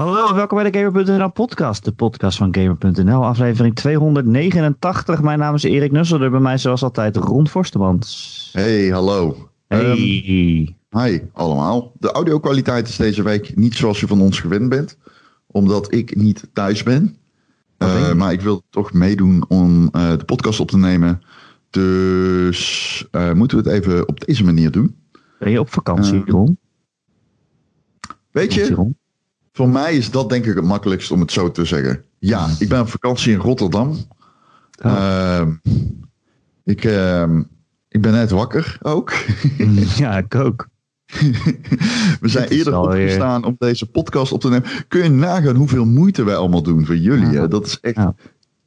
Hallo, welkom bij de Gamer.nl podcast, de podcast van Gamer.nl, aflevering 289. Mijn naam is Erik Nusselder, bij mij zoals altijd Ron Forstemans. Hey, hallo. Hey. Um, hi allemaal. De audio-kwaliteit is deze week niet zoals je van ons gewend bent, omdat ik niet thuis ben. Uh, maar ik wil toch meedoen om uh, de podcast op te nemen. Dus uh, moeten we het even op deze manier doen. Ben je op vakantie, Ron? Weet je? Voor mij is dat denk ik het makkelijkst om het zo te zeggen. Ja, ik ben op vakantie in Rotterdam. Oh. ik, ik ben net wakker ook. ja, ik ook. We zijn eerder opgestaan om deze podcast op te nemen. Kun je nagaan hoeveel moeite wij allemaal doen voor jullie? Ja. Dat is echt ja.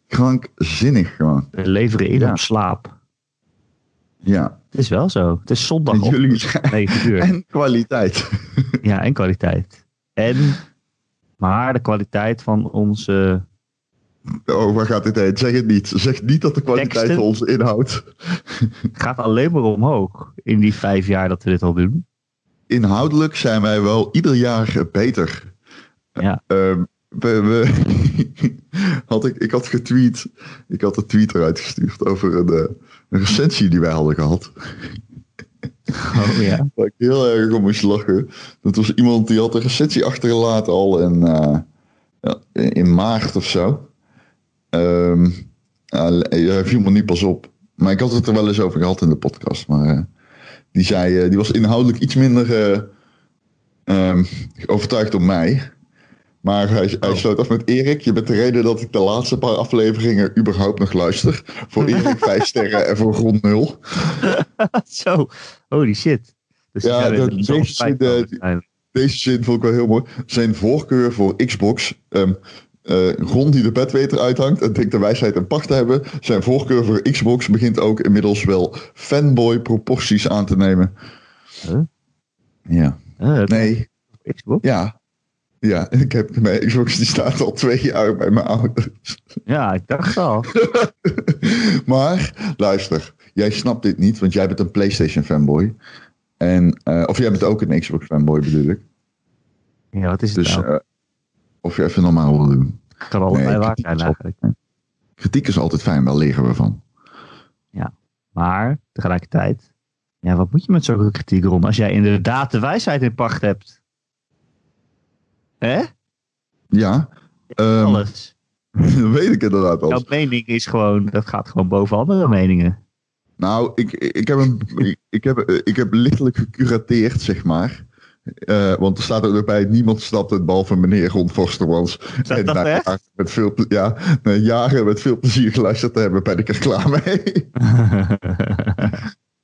krankzinnig gewoon. We leveren in op slaap. Ja. Het is wel zo. Het is zondag en jullie 9 uur. En kwaliteit. Ja, en kwaliteit. En, maar de kwaliteit van onze... Oh, waar gaat dit heen? Zeg het niet. Zeg niet dat de kwaliteit Teksten. van onze inhoud... gaat alleen maar omhoog in die vijf jaar dat we dit al doen. Inhoudelijk zijn wij wel ieder jaar beter. Ja. Uh, we, we had ik, ik had getweet. Ik had een tweet eruit gestuurd over een, uh, een recensie die wij hadden gehad. Oh ja. Ik heel erg om moest lachen. Dat was iemand die had een recensie achtergelaten al in, uh, ja, in maart of zo. Um, hij viel me niet pas op. Maar ik had het er wel eens over gehad in de podcast. Maar uh, die zei, die was inhoudelijk iets minder um, overtuigd door mij. Maar hij, hij sloot af met Erik. Je bent de reden dat ik de laatste paar afleveringen überhaupt nog luister. Voor Erik vijf sterren en voor grond nul. Zo, holy shit. Dus ja, deze, zin, de, deze zin vond ik wel heel mooi. Zijn voorkeur voor Xbox. Um, uh, Ron die de bedweter uithangt en denkt de wijsheid en pacht te hebben. Zijn voorkeur voor Xbox begint ook inmiddels wel fanboy proporties aan te nemen. Huh? Ja. Nee. Xbox? Ja. Ja, ik heb mijn Xbox die staat al twee jaar bij mijn ouders. Ja, ik dacht al. maar luister, jij snapt dit niet, want jij bent een PlayStation fanboy. En, uh, of jij bent ook een Xbox fanboy bedoel ik. Ja, wat is het dus, nou? uh, of je even normaal wil doen. kan allebei nee, waar zijn eigenlijk. Kritiek is altijd fijn, wel leren we van. Ja, maar tegelijkertijd, ja, wat moet je met zo'n kritiek rond als jij inderdaad de wijsheid in pacht hebt? Hè? Ja. Um, Alles. dat weet ik inderdaad al. Jouw mening is gewoon, dat gaat gewoon boven andere meningen. Nou, ik, ik, heb, een, ik, heb, ik heb lichtelijk gecurateerd, zeg maar. Uh, want er staat er ook bij, niemand snapt het behalve meneer Ron Forstermans. En dat echt? Met veel, ja, na jaren met veel plezier geluisterd te hebben, ben ik er klaar mee.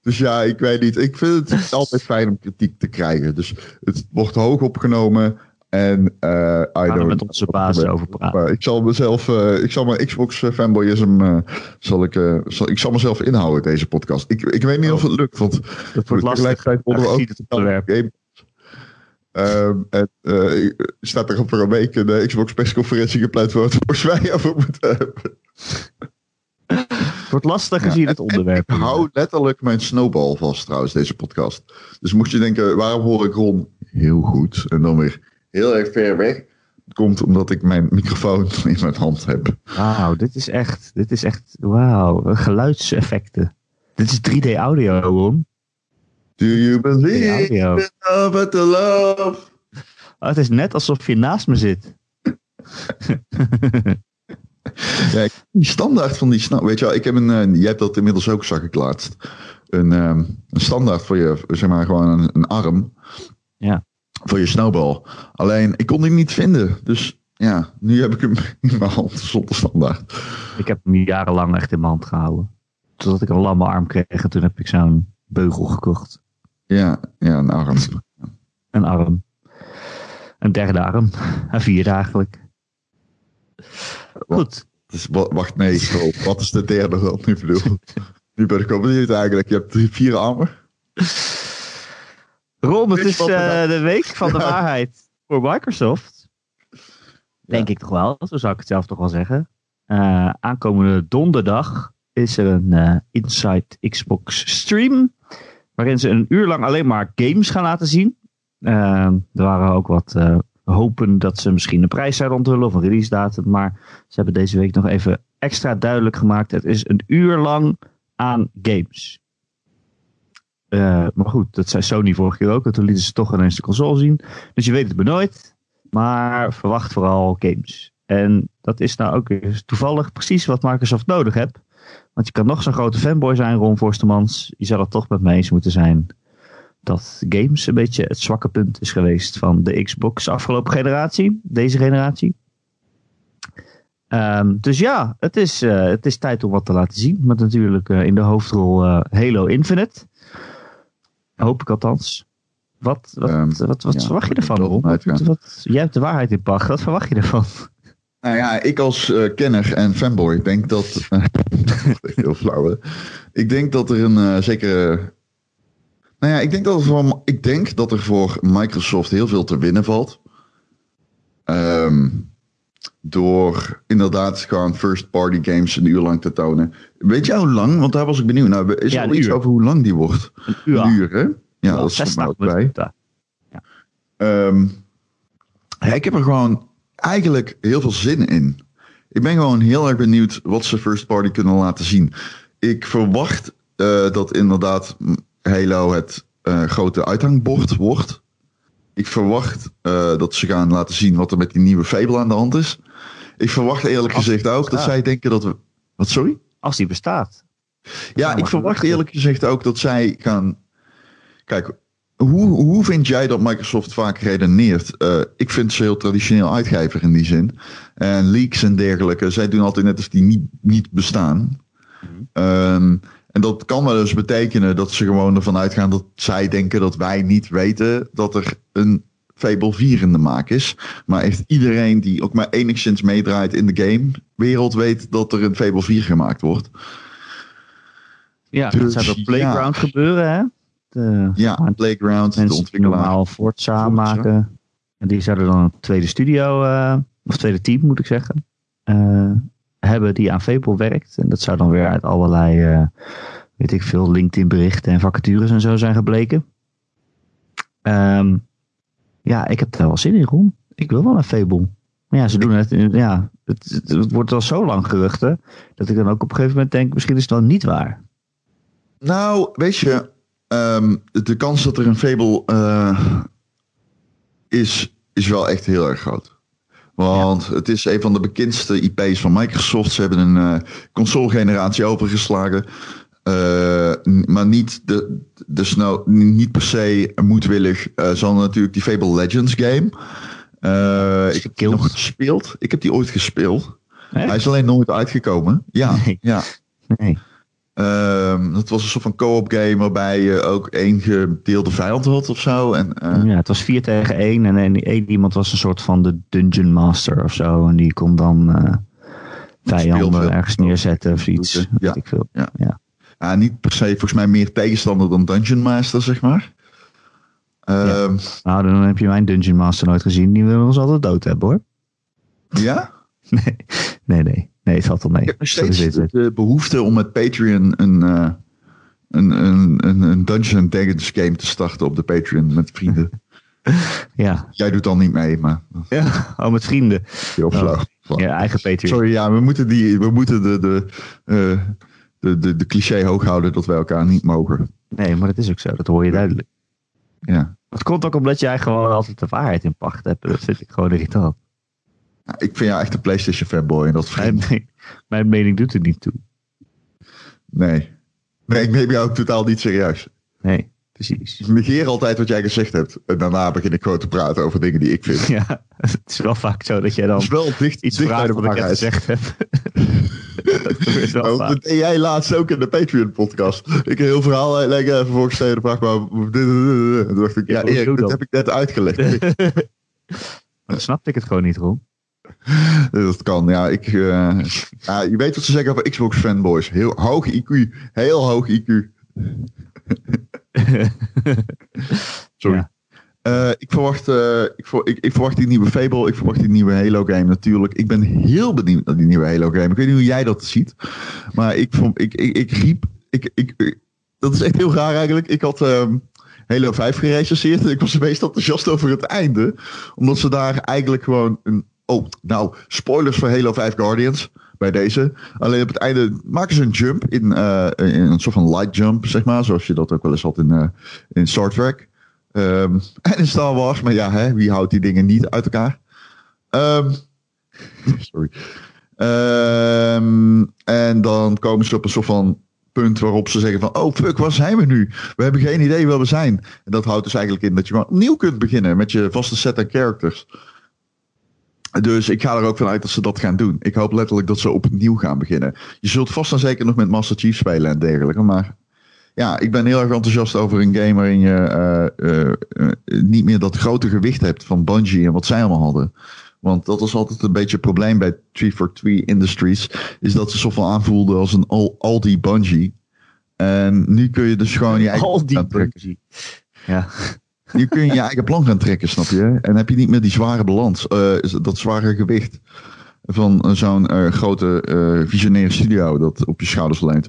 dus ja, ik weet niet. Ik vind het altijd fijn om kritiek te krijgen. Dus het wordt hoog opgenomen. En uh, I don't met onze baas over praten. Ik zal mezelf, uh, ik zal mijn Xbox fanboyism, uh, zal ik, zal, ik zal mezelf inhouden deze podcast. Ik, ik weet niet oh. of het lukt, want dat wordt lastig. worden we ook onderwerp. Um, en uh, staat er over een week een Xbox persconferentie gepland waar we het volgens mij over moeten hebben. Het wordt lastig gezien ja, het onderwerp. Ik hou letterlijk mijn snowball vast trouwens, deze podcast. Dus moest je denken, waarom hoor ik Ron heel goed en dan weer heel erg ver weg? Komt omdat ik mijn microfoon in mijn hand heb. Wauw, dit is echt, dit is echt, wauw, geluidseffecten. Dit is 3D audio, Ron. Do you believe in love to love? Oh, het is net alsof je naast me zit. ja, die standaard van die snap. Weet je wel, ik heb een. Uh, jij hebt dat inmiddels ook, zag ik laatst. Een, um, een standaard voor je, zeg maar, gewoon een, een arm. Ja. Voor je snowball. Alleen, ik kon die niet vinden. Dus ja, nu heb ik hem in mijn hand zonder standaard. Ik heb hem jarenlang echt in mijn hand gehouden. Totdat ik een lamme arm kreeg en toen heb ik zo'n beugel gekocht. Ja, ja, een arm. Een arm. Een derde arm. Een vierde eigenlijk. Goed. Dus, wacht, nee. Wat is de derde dan? Nu bedoel Nu ben ik wel benieuwd eigenlijk. Je hebt drie, vier armen. Ron, het is uh, de week van de ja. waarheid voor Microsoft. Denk ja. ik toch wel. Zo zou ik het zelf toch wel zeggen. Uh, aankomende donderdag is er een uh, Inside Xbox stream. Waarin ze een uur lang alleen maar games gaan laten zien. Uh, er waren ook wat, uh, hopen dat ze misschien een prijs zouden onthullen of een release datum. Maar ze hebben deze week nog even extra duidelijk gemaakt. Het is een uur lang aan games. Uh, maar goed, dat zei Sony vorige keer ook. En toen lieten ze toch ineens de console zien. Dus je weet het maar nooit. Maar verwacht vooral games. En dat is nou ook toevallig precies wat Microsoft nodig heeft. Want je kan nog zo'n grote fanboy zijn, Ron Forstemans. Je zou het toch met me eens moeten zijn dat games een beetje het zwakke punt is geweest van de Xbox afgelopen generatie. Deze generatie. Um, dus ja, het is, uh, het is tijd om wat te laten zien. Met natuurlijk uh, in de hoofdrol Halo Infinite. Hoop ik althans. Wat, wat, um, wat, wat ja, verwacht je ervan, Ron? Jij hebt de waarheid in pacht. Wat verwacht je ervan? Nou ja, ik als uh, kenner en fanboy denk dat. Uh, heel flauw. Hè? Ik denk dat er een uh, zekere. Nou ja, ik denk, dat er voor, ik denk dat er voor Microsoft heel veel te winnen valt. Um, door inderdaad gewoon first party games een uur lang te tonen. Weet jij hoe lang? Want daar was ik benieuwd naar. Is er iets over hoe lang die wordt? Een uur. Een uur, hè? Ja, ja dat is er ook bij. Ja. Um, ja, ik heb er gewoon eigenlijk heel veel zin in. Ik ben gewoon heel erg benieuwd wat ze first party kunnen laten zien. Ik verwacht uh, dat inderdaad Halo het uh, grote uithangbord wordt. Ik verwacht uh, dat ze gaan laten zien wat er met die nieuwe Fable aan de hand is. Ik verwacht eerlijk Als gezegd ook dat zij denken dat we. Wat, sorry? Als die bestaat. Ja, ik verwacht eerlijk gezegd ook dat zij gaan. Kijk, hoe, hoe vind jij dat Microsoft vaak redeneert? Uh, ik vind ze heel traditioneel uitgever in die zin. En leaks en dergelijke, zij doen altijd net als die niet, niet bestaan. Mm um, en dat kan wel eens betekenen dat ze gewoon ervan uitgaan dat zij denken dat wij niet weten dat er een Fable 4 in de maak is. Maar echt iedereen die ook maar enigszins meedraait in de gamewereld weet dat er een Fable 4 gemaakt wordt. Ja, dus, dat zou op Playground ja. gebeuren, hè? De, ja, Playground, de ontwikkelaar. normaal Forza maken. En die zouden dan een tweede studio, uh, of tweede team moet ik zeggen, uh, hebben die aan Fable werkt. En dat zou dan weer uit allerlei, uh, weet ik veel, LinkedIn berichten en vacatures en zo zijn gebleken. Um, ja, ik heb er wel zin in, Ron. Ik wil wel een Fable. Maar ja, ze doen het, ja, het, wordt al zo lang geruchten, dat ik dan ook op een gegeven moment denk, misschien is het wel niet waar. Nou, weet je, um, de kans dat er een Fable uh, is, is wel echt heel erg groot. Want ja. het is een van de bekendste IP's van Microsoft. Ze hebben een uh, console-generatie overgeslagen. Uh, maar niet, de, de snow, niet per se moedwillig. Uh, zal natuurlijk die Fable Legends game. Uh, ik heb die nog gespeeld. Ik heb die ooit gespeeld. Echt? Hij is alleen nooit uitgekomen. Ja, nee. ja. Nee. Um, dat was een soort van co-op game waarbij je ook één gedeelde vijand had of zo. En, uh, ja, het was vier tegen één en één iemand was een soort van de dungeon master of zo. En die kon dan uh, vijanden ergens neerzetten of iets. Ja. Weet ik veel. Ja. ja. ja. niet per se volgens mij meer tegenstander dan dungeon master, zeg maar. Um, ja. Nou, dan heb je mijn dungeon master nooit gezien. Die wil ons altijd dood hebben hoor. Ja? nee, nee, nee. Nee, het valt wel mee. Ik heb nog steeds de behoefte om met Patreon een, uh, een, een, een, een Dungeons Dragons game te starten op de Patreon met vrienden. ja. Jij doet dan niet mee, maar... Ja, oh, met vrienden. Heel flauw. Oh, ja, eigen Patreon. Sorry, ja, we moeten, die, we moeten de, de, uh, de, de, de cliché hoog houden dat wij elkaar niet mogen. Nee, maar dat is ook zo. Dat hoor je duidelijk. Ja. Het komt ook omdat jij gewoon altijd de waarheid in pacht hebt. Dat vind ik gewoon irritant. Ik vind jou echt een PlayStation fanboy en dat mijn, mijn mening doet er niet toe. Nee. Nee, ik neem jou ook totaal niet serieus. Nee, precies. Ik negeer altijd wat jij gezegd hebt. En daarna begin ik gewoon te praten over dingen die ik vind. Ja, het is wel vaak zo dat jij dan het is wel dicht, iets dicht vraagt wat ik gezegd heb. dat, dat deed jij laatst ook in de Patreon podcast. Ik een heel verhaal leggen en vervolgens je de vraag, maar... Toen dacht ik, ja, Erik, dat heb ik net uitgelegd. dan snapte ik het gewoon niet, Ron. Dat kan, ja. Ik, uh, ja. Je weet wat ze zeggen over Xbox fanboys. Heel hoog IQ. Heel hoog IQ. Sorry. Ja. Uh, ik, verwacht, uh, ik, ver, ik, ik, verwacht die nieuwe Fable. Ik verwacht die nieuwe Halo game natuurlijk. Ik ben heel benieuwd naar die nieuwe Halo game. Ik weet niet hoe jij dat ziet. Maar ik, ik, ik, ik riep... Ik, ik, dat is echt heel raar eigenlijk. Ik had... Um, Halo 5 gerecenseerd. En ik was het meest enthousiast over het einde. Omdat ze daar eigenlijk gewoon een... Oh, nou, spoilers voor Halo 5 Guardians bij deze. Alleen op het einde maken ze een jump in, eh, in een soort van light jump, zeg maar. Zoals je dat ook wel eens had in, eh, in Star Trek. Ehm, en in Star Wars. Maar ja, hè, wie houdt die dingen niet uit elkaar? Ehm, sorry. Ehm, en dan komen ze op een soort van punt waarop ze zeggen van... Oh fuck, waar zijn we nu? We hebben geen idee waar we zijn. En dat houdt dus eigenlijk in dat je gewoon opnieuw kunt beginnen met je vaste set aan characters. Dus ik ga er ook vanuit dat ze dat gaan doen. Ik hoop letterlijk dat ze opnieuw gaan beginnen. Je zult vast en zeker nog met Master Chief spelen en dergelijke. Maar ja, ik ben heel erg enthousiast over een game waarin je uh, uh, uh, niet meer dat grote gewicht hebt van Bungie en wat zij allemaal hadden. Want dat was altijd een beetje het probleem bij 343 Industries. Is dat ze zo van aanvoelden als een Aldi Bungie. En nu kun je dus gewoon je eigen Aldi Bungie. Ja. Nu kun je je eigen plan gaan trekken, snap je? En heb je niet meer die zware balans, uh, dat zware gewicht van zo'n uh, grote uh, visionaire studio dat op je schouders leunt.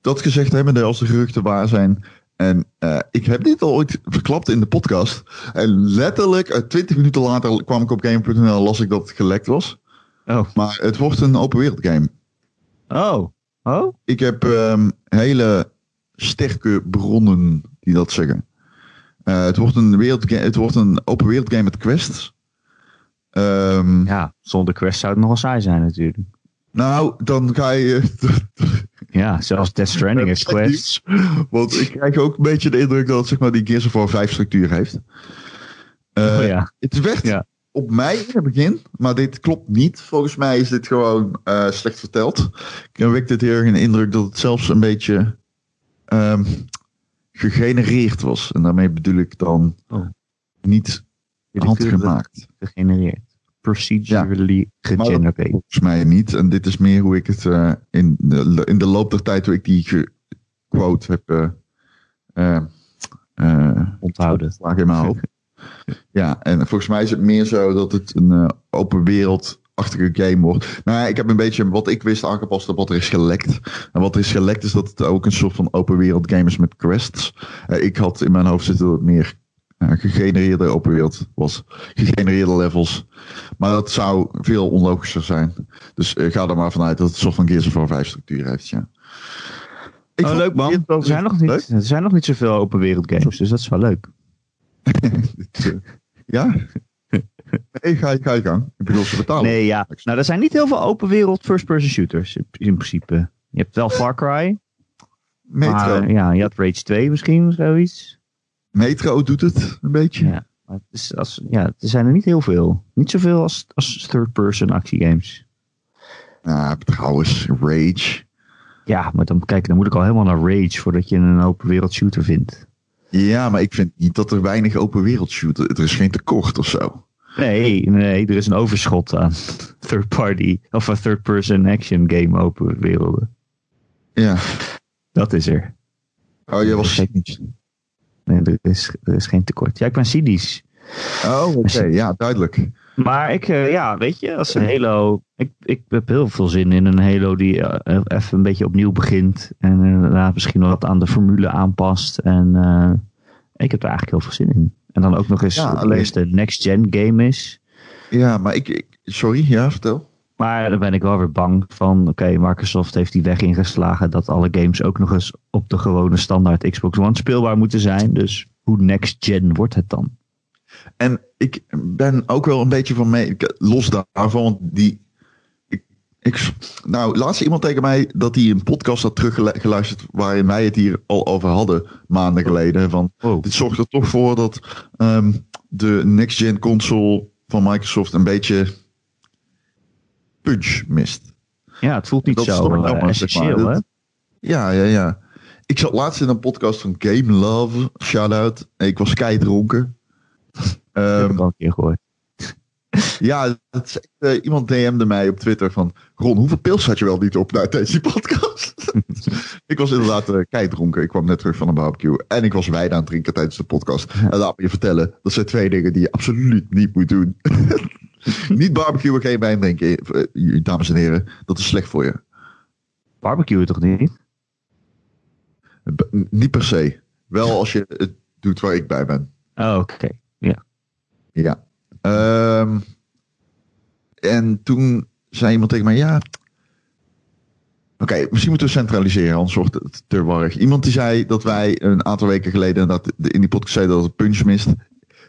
Dat gezegd hebbende, als de geruchten waar zijn. En ik heb dit al ooit verklapt in de podcast. En letterlijk, twintig minuten later kwam ik op Game.nl en las ik dat het gelekt was. Oh. Maar het wordt een open wereld game. Oh. Oh? Ik heb um, hele sterke bronnen die dat zeggen. Uh, het, wordt een wereld, het wordt een open wereld game met quests. Um, ja, zonder quests zou het nogal saai zijn natuurlijk. Nou, dan ga je... ja, zelfs Death Stranding is quests. Want ik krijg ook een beetje de indruk dat zeg maar, die Gears of War 5 structuur heeft. Uh, oh, ja. Het werd ja. op mij in het begin, maar dit klopt niet. Volgens mij is dit gewoon uh, slecht verteld. Ik wekt dit heel erg een indruk dat het zelfs een beetje... Um, gegenereerd was. En daarmee bedoel ik dan oh. niet handgemaakt. Gegenereerd. Procedurally ja, gegenereerd. Volgens mij niet. En dit is meer hoe ik het uh, in, de, in de loop der tijd, hoe ik die quote heb uh, uh, onthouden. Slaag in mijn hoofd. ja, en volgens mij is het meer zo dat het een open wereld achtige game wordt. Nou ik heb een beetje wat ik wist aangepast op wat er is gelekt. En wat er is gelekt is dat het ook een soort van open wereld game is met quests. Uh, ik had in mijn hoofd zitten dat het meer uh, gegenereerde open wereld was. Gegenereerde levels. Maar dat zou veel onlogischer zijn. Dus uh, ga er maar vanuit dat het een soort van Gears of War 5 structuur heeft, ja. Ik oh, leuk man. Er zijn, nog niet, er zijn nog niet zoveel open wereld games, dus dat is wel leuk. ja? Nee, ga, ga je gang. Ik bedoel, ze betalen. Nee, ja. Nou, er zijn niet heel veel open wereld first-person shooters in, in, principe. Je hebt wel Far Cry. Metro. Maar, ja, je had Rage 2 misschien, zoiets. Metro doet het een beetje. Ja, maar het is als, ja er zijn er niet heel veel. Niet zoveel als, als third-person actiegames. Nou, trouwens, Rage. Ja, maar dan, kijk, dan moet ik al helemaal naar Rage voordat je een open wereld shooter vindt. Ja, maar ik vind niet dat er weinig open wereld shooter... Er is geen tekort of zo. Nee, nee, er is een overschot aan third party of een third person action game open werelden. Ja. Dat is er. Oh, jij was cynisch. Nee, er is, er is geen tekort. Ja, ik ben cynisch. Oh, oké. Okay. Ja, duidelijk. Maar ik, uh, ja, weet je, als een Halo... Ik, ik heb heel veel zin in een Halo die uh, even een beetje opnieuw begint. En inderdaad misschien wat aan de formule aanpast. En uh, ik heb er eigenlijk heel veel zin in. En dan ook nog eens ja, alleen... de next-gen game is. Ja, maar ik, ik, Sorry, ja, vertel. Maar dan ben ik wel weer bang van... Oké, okay, Microsoft heeft die weg ingeslagen... dat alle games ook nog eens op de gewone standaard Xbox One speelbaar moeten zijn. Dus hoe next-gen wordt het dan? En ik ben ook wel een beetje van mee... Los daarvan, want die... Ik, ik, nou, laatst iemand tegen mij dat hij een podcast had teruggeluisterd... waarin wij het hier al over hadden maanden geleden. Van, oh. Dit zorgt er toch voor dat um, de next-gen console van Microsoft een beetje punch mist. Ja, het voelt niet dat zo uh, essentieel, zeg maar. hè? Ja, ja, ja. Ik zat laatst in een podcast van Game Love, shout-out. Ik was keidronken. Dat heb ik al een keer gehoord. Ja, dat is uh, iemand DM'de mij op Twitter van... Ron, hoeveel pils had je wel niet op naar deze podcast? ik was inderdaad uh, keidronken. Ik kwam net terug van een barbecue. En ik was wijn aan het drinken tijdens de podcast. En laat me je vertellen, dat zijn twee dingen die je absoluut niet moet doen. niet barbecuen, geen wijn drinken. Uh, dames en heren, dat is slecht voor je. Barbecuen toch niet? B niet per se. Wel als je het doet waar ik bij ben. Oh, oké. Ja. Ja. Ehm, en toen zei iemand tegen mij, ja... Oké, misschien moeten we centraliseren, anders wordt het te warrig. Iemand die zei dat wij een aantal weken geleden dat in die podcast zei dat het punch mist.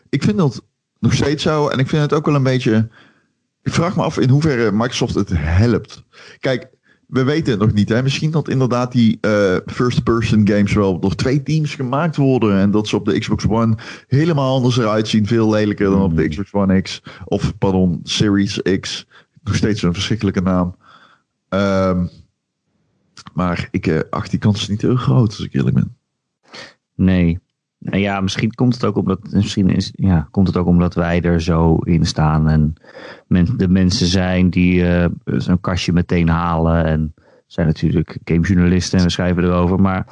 Ik vind dat nog steeds zo. En ik vind het ook wel een beetje... Ik vraag me af in hoeverre Microsoft het helpt. Kijk, we weten het nog niet. Hè? Misschien dat inderdaad die eh, first-person games wel door twee teams gemaakt worden. En dat ze op de Xbox One helemaal anders eruit zien. Veel lelijker dan op de Xbox One X. Of, pardon, Series X. Nog steeds een verschrikkelijke naam. Ehm, maar ik eh, acht die kans niet heel groot, als ik eerlijk ben. Nee. Nou ja, misschien komt het ook omdat, misschien is, ja, komt het ook omdat wij er zo in staan. En men, de mensen zijn die eh, zo'n kastje meteen halen. En zijn natuurlijk gamejournalisten en we schrijven erover. Maar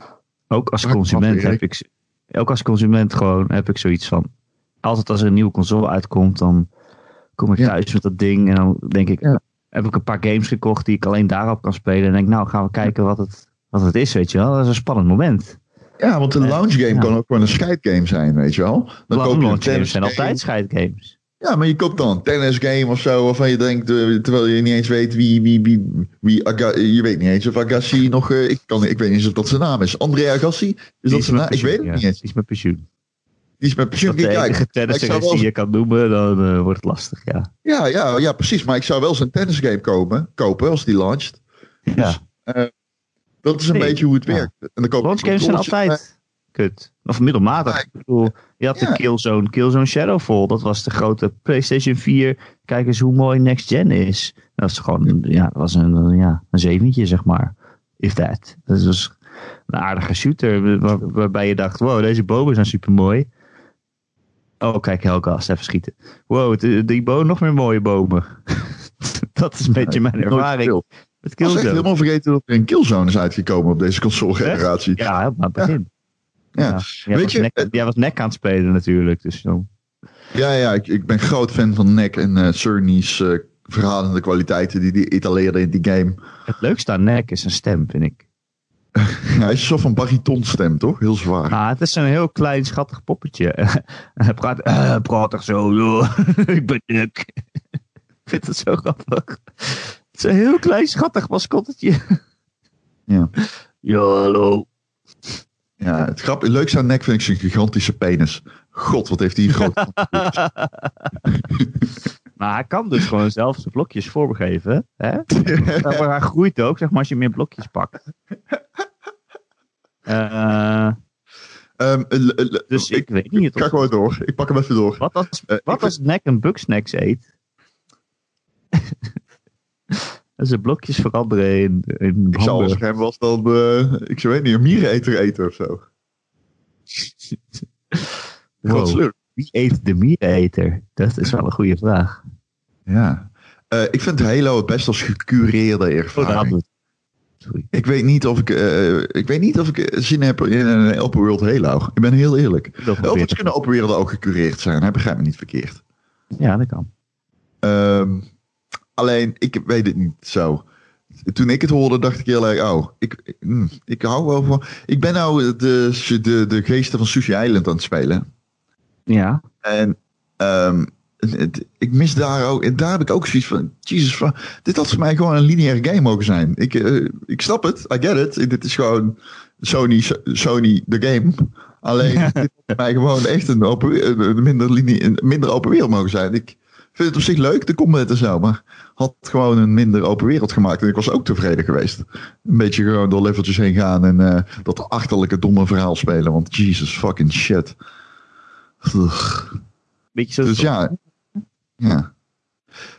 ook als consument heb ik, ook als consument gewoon heb ik zoiets van. Altijd als er een nieuwe console uitkomt, dan kom ik Ja. thuis met dat ding. En dan denk ik, Ja. heb ik een paar games gekocht die ik alleen daarop kan spelen. En denk, nou gaan we kijken wat het, wat het is, weet je wel. Dat is een spannend moment. Ja, want een Eh, launch game ja. kan ook gewoon een scheidgame zijn, weet je wel. Dan koop je een launch games zijn altijd scheidgames. Ja, maar je koopt dan een tennisgame of zo, waarvan je denkt, eh, terwijl je niet eens weet wie, wie, wie, wie Aga- je weet niet eens of Agassi nog, eh, ik, kan, ik weet niet eens of dat zijn naam is. André Agassi? Is Die dat is zijn naam? Ik weet het niet eens. Die is met pensioen. Die is met pensioen. Als dat de wel die je kan noemen, dan wordt het lastig, ja. Ja, ja, ja, precies. Maar ik zou wel zijn tennisgame kopen, kopen als die launcht. ja. Dat is een Nee, beetje hoe het ja. werkt. En dan koop zijn altijd kut. Of middelmatig. Ja, Ik bedoel, je had Ja. de Killzone, Killzone Shadowfall. Dat was de grote PlayStation 4. Kijk eens hoe mooi Next Gen is. Dat is gewoon, ja, dat was een, ja, een zeventje, zeg maar. If that. Dat is dus een aardige shooter. waar- waarbij je dacht, wow, deze bomen zijn super mooi. Oh, kijk, Helgast, even schieten. Wow, die, bomen, nog meer mooie bomen. dat is een beetje mijn Nooit ervaring met Ik was Killzone. helemaal vergeten dat er een Killzone is uitgekomen op deze console generatie. Ja, helemaal aan het begin. Ja. Jij, Weet was je, nek, eh, jij was nek aan het spelen natuurlijk. Dus zo. Ja, ja, ik, ik ben groot fan van Nek en eh Cerny's eh verhalende kwaliteiten die die etaleerde in die game. Het leukste aan nek is zijn stem, vind ik. Ja, hij is een soort van baritonstem, toch? Heel zwaar. Maar het is een heel klein, schattig poppetje. Hij praat, praat toch zo, joh. ik ben nek. ik vind het zo grappig. Is een heel klein, schattig mascottetje. Ja. Ja, hallo. Ja, het grap, leukste aan Nek vind ik zijn gigantische penis. God, wat heeft hij groot. Maar hij kan dus gewoon zelf zijn blokjes vormgeven. Hè? Maar hij groeit ook, zeg maar, als je meer blokjes pakt. Eh, Ehm, eh, dus ik, weet niet. Ik ga gewoon door. Ik pak hem even door. wat als, Eh, wat als nek een bugsnacks eet? en zijn blokjes veranderen in, in Ik zou als ik hem was dan, eh, ik zou weet niet, een miereneter eten of zo. Wat Wow, wie eet de miereneter? Dat is wel een goede vraag. Ja. Eh, ik vind Halo het best als gecureerde Oh, ervaring. Sorry. Ik weet niet of ik, eh, ik weet niet of ik zin heb in een open world Halo. Ik ben heel eerlijk. Overigens kunnen open werelden ook gecureerd zijn. Hè? Begrijp me niet verkeerd. Ja, dat kan. Ehm, alleen, ik weet het niet zo. Toen ik het hoorde, dacht ik heel erg, oh, ik, ik, hm, ik hou wel van... Ik ben nou de, de, de geesten van Sushi Island aan het spelen. Ja, En ehm, het- ik mis daar ook... En daar heb ik ook zoiets van, Jesus, van, dit had voor mij gewoon een lineaire game mogen zijn. Ik, eh, ik snap het, I get it. Dit is gewoon Sony, Sony de game. Alleen, dit had voor mij gewoon echt een, open, een minder, linie, een minder open wereld mogen zijn. Ik vind het op zich leuk, de combat en zo, maar had gewoon een minder open wereld gemaakt. En ik was ook tevreden geweest. Een beetje gewoon door leveltjes heen gaan en eh, dat achterlijke domme verhaal spelen. Want Jesus fucking shit. Ugh. beetje zo. Dus ja, ja.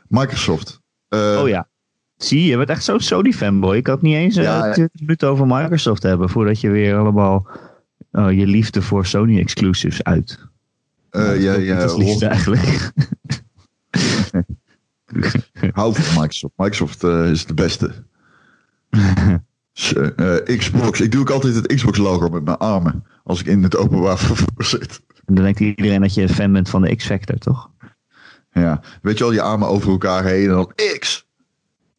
Microsoft. Eh, Oh ja. Zie je, je bent echt zo'n Sony fanboy. Ik had niet eens eh, Ja, ja. 20 minuten over Microsoft hebben voordat je weer allemaal eh, je liefde voor Sony exclusives uit. eh, ja, ja, Dat is het liefste eigenlijk. hou van Microsoft. Microsoft eh, is de beste. Eh, eh, Xbox. Ik doe ook altijd het Xbox logo met mijn armen. Als ik in het openbaar vervoer zit. Dan denkt iedereen dat je een fan bent van de X-Factor, toch? Ja. Weet je wel, je armen over elkaar heen en dan X.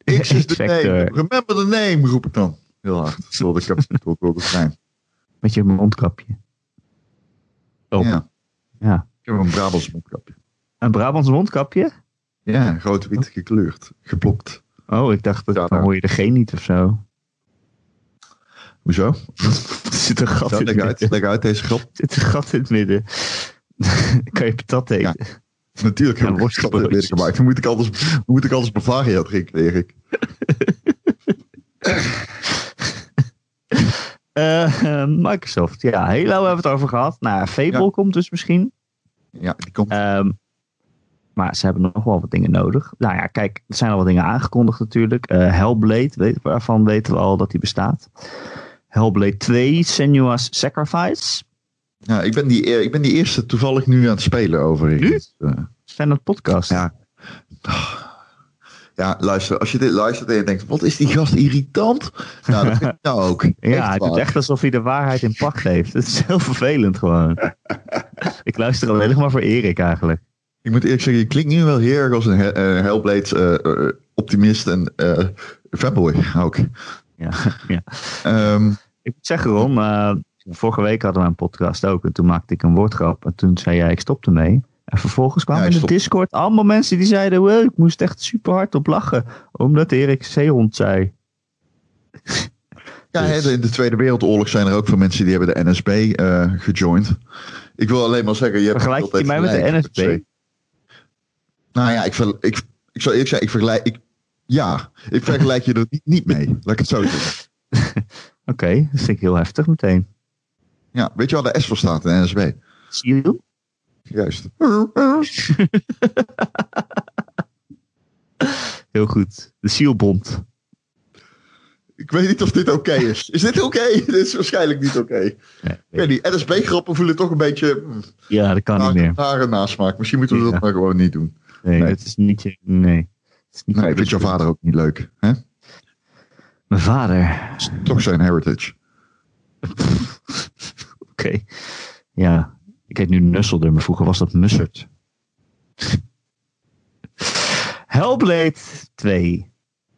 X is de name. Remember the name, roep ik dan. Heel hard. De, kap- door, door de trein. Met je mondkapje. Oh. Ja. Ja. Ik heb een Brabants mondkapje. Een Brabants mondkapje? Ja, rood-wit gekleurd. Geblokt. Oh, ik dacht dat Ja, dan hoor je er geen niet of zo. Hoezo? Er zit een gat Ja, in het leg uit, midden. leg uit deze grap. Er zit een gat in het midden. kan je patat eten? Natuurlijk heb ik een grap in het midden gemaakt. Dan moet ik anders, dan moet ik anders Bavaria drinken, Erik. Eh, eh, Microsoft, ja. Halo hebben we het over gehad. Nou, Fable komt dus misschien. Ja, die komt. Ehm, maar ze hebben nog wel wat dingen nodig. Nou ja, kijk, er zijn al wat dingen aangekondigd natuurlijk. Eh, Hellblade, weet, waarvan weten we al dat die bestaat. Hellblade 2, Senua's Sacrifice. Ja, ik ben, die, ik ben die eerste toevallig nu aan het spelen overigens. Eh, Zijn dat podcast? Ja. ja, luister. Als je dit luistert en je denkt, wat is die gast irritant? Nou, dat vind ik nou ook. Ja, het doet waar. echt alsof hij de waarheid in pak geeft. Het is heel vervelend gewoon. ik luister alleen nog maar voor Erik eigenlijk. Ik moet eerlijk zeggen, je klinkt nu wel heel erg als een eh, Hellblade eh, eh, optimist en fanboy ook. Ja, ja. Ehm, Ik moet zeggen, Ron, vorige week hadden we een podcast ook. En toen maakte ik een woordgrap. En toen zei jij, ik stop ermee. En vervolgens kwamen Ja, in de. Discord allemaal mensen die zeiden... Well, ik moest echt super hard op lachen. Omdat Erik zeehond zei. ja, Dus- in de Tweede Wereldoorlog zijn er ook veel mensen die hebben de NSB eh gejoind. Ik wil alleen maar zeggen, je hebt Vergelijk je mij met de gelijk, NSB? Nou ja, ik, ver, ik, ik zou eerlijk zeggen, ik vergelijk... Ik, ja, ik vergelijk je er niet, niet mee. Laat ik het zo zeggen. Oké, dat vind ik heel heftig meteen. Ja, weet je waar de S voor staat in de NSB? Ziel? Juist. Heel goed. De Zielbond. Ik weet niet of dit oké is. Is dit oké? dit is waarschijnlijk niet oké. Nee, Ik weet niet, NSB-grappen voelen toch een beetje mm, Ja, dat kan niet meer. rare nasmaak. Misschien moeten we Ja. dat maar gewoon niet doen. Nee, Nee. het is niet... je- Nee. Het is niet Nee, vindt jouw vader ook niet leuk. Hè? Mijn vader. Is toch zijn heritage. Oké. Ja. Ik heet nu Nusselder, maar vroeger was dat Mussert. Hellblade 2.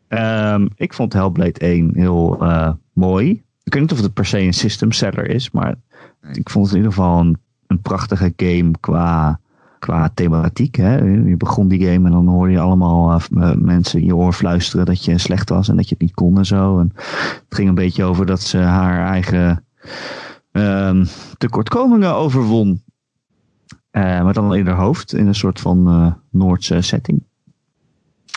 Ehm, ik vond Hellblade 1 heel eh, mooi. Ik weet niet of het per se een system seller is, maar Nee. ik vond het in ieder geval een, een prachtige game qua, qua thematiek. Hè? Je begon die game en dan hoorde je allemaal eh, m- mensen in je oor fluisteren dat je slecht was en dat je het niet kon en zo. En het ging een beetje over dat ze haar eigen ehm, tekortkomingen overwon. Eh, maar dan in haar hoofd, in een soort van eh, Noordse setting.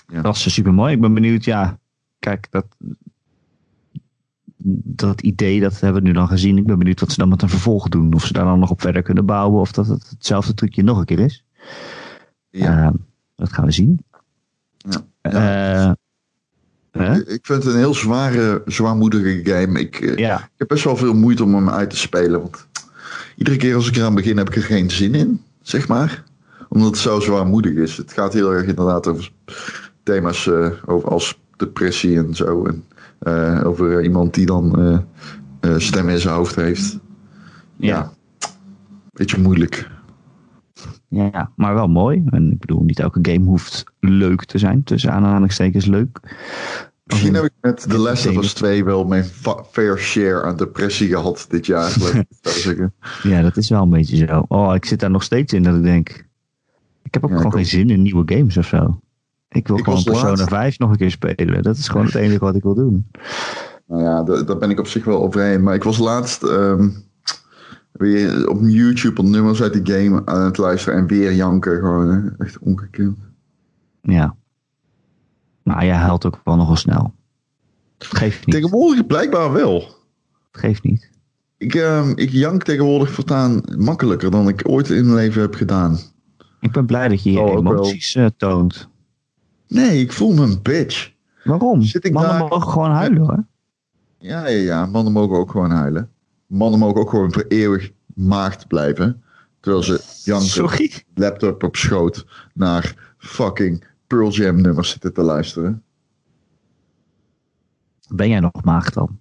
Ja. Dat was super mooi. Ik ben benieuwd, ja, kijk, dat, dat idee, dat hebben we nu dan gezien. Ik ben benieuwd wat ze dan met een vervolg doen. Of ze daar dan nog op verder kunnen bouwen. Of dat het hetzelfde trucje nog een keer is. Ja. Eh, dat gaan we zien. Ja. Eh? Ik vind het een heel zware, zwaarmoedige game. Ik, eh, ja, ik heb best wel veel moeite om hem uit te spelen. Want iedere keer als ik eraan begin heb ik er geen zin in, zeg maar. Omdat het zo zwaarmoedig is. Het gaat heel erg inderdaad over thema's over als depressie en zo. En eh, over eh, iemand die dan eh eh, stem in zijn hoofd heeft. ja. Ja. Beetje moeilijk. Ja, maar wel mooi. En ik bedoel, niet elke game hoeft leuk te zijn. Tussen aanhalingstekens leuk. Misschien heb ik met The Last of Us entertainment. 2 wel mijn fa- fair share aan depressie gehad dit jaar. Ja, dat is wel een beetje zo. Oh, ik zit daar nog steeds in dat ik denk... Ik heb ook Ja, gewoon geen zin in nieuwe games of zo. Ik wil Ik gewoon Persona laatst- 5 nog een keer spelen. Dat is gewoon het enige wat ik wil doen. Nou ja, da- daar ben ik op zich wel overheen. Maar ik was laatst ehm, weer op YouTube op nummers uit die game aan het luisteren en weer janken. Gewoon hè. echt ongekend. Ja. Maar jij huilt ook wel nogal snel. Geeft niet. Tegenwoordig blijkbaar wel. Geeft niet. Ik, ehm, ik jank tegenwoordig voortaan makkelijker dan ik ooit in mijn leven heb gedaan. Ik ben blij dat je je Oh, emoties eh, toont. Nee, ik voel me een bitch. Waarom? Zit ik Mannen daar- mogen gewoon huilen hoor. Ja, ja, ja. Mannen mogen ook gewoon huilen. Mannen mogen ook gewoon voor eeuwig maagd blijven. Terwijl ze janken. Laptop op schoot naar fucking Pearl Jam nummers zitten te luisteren. Ben jij nog maagd dan?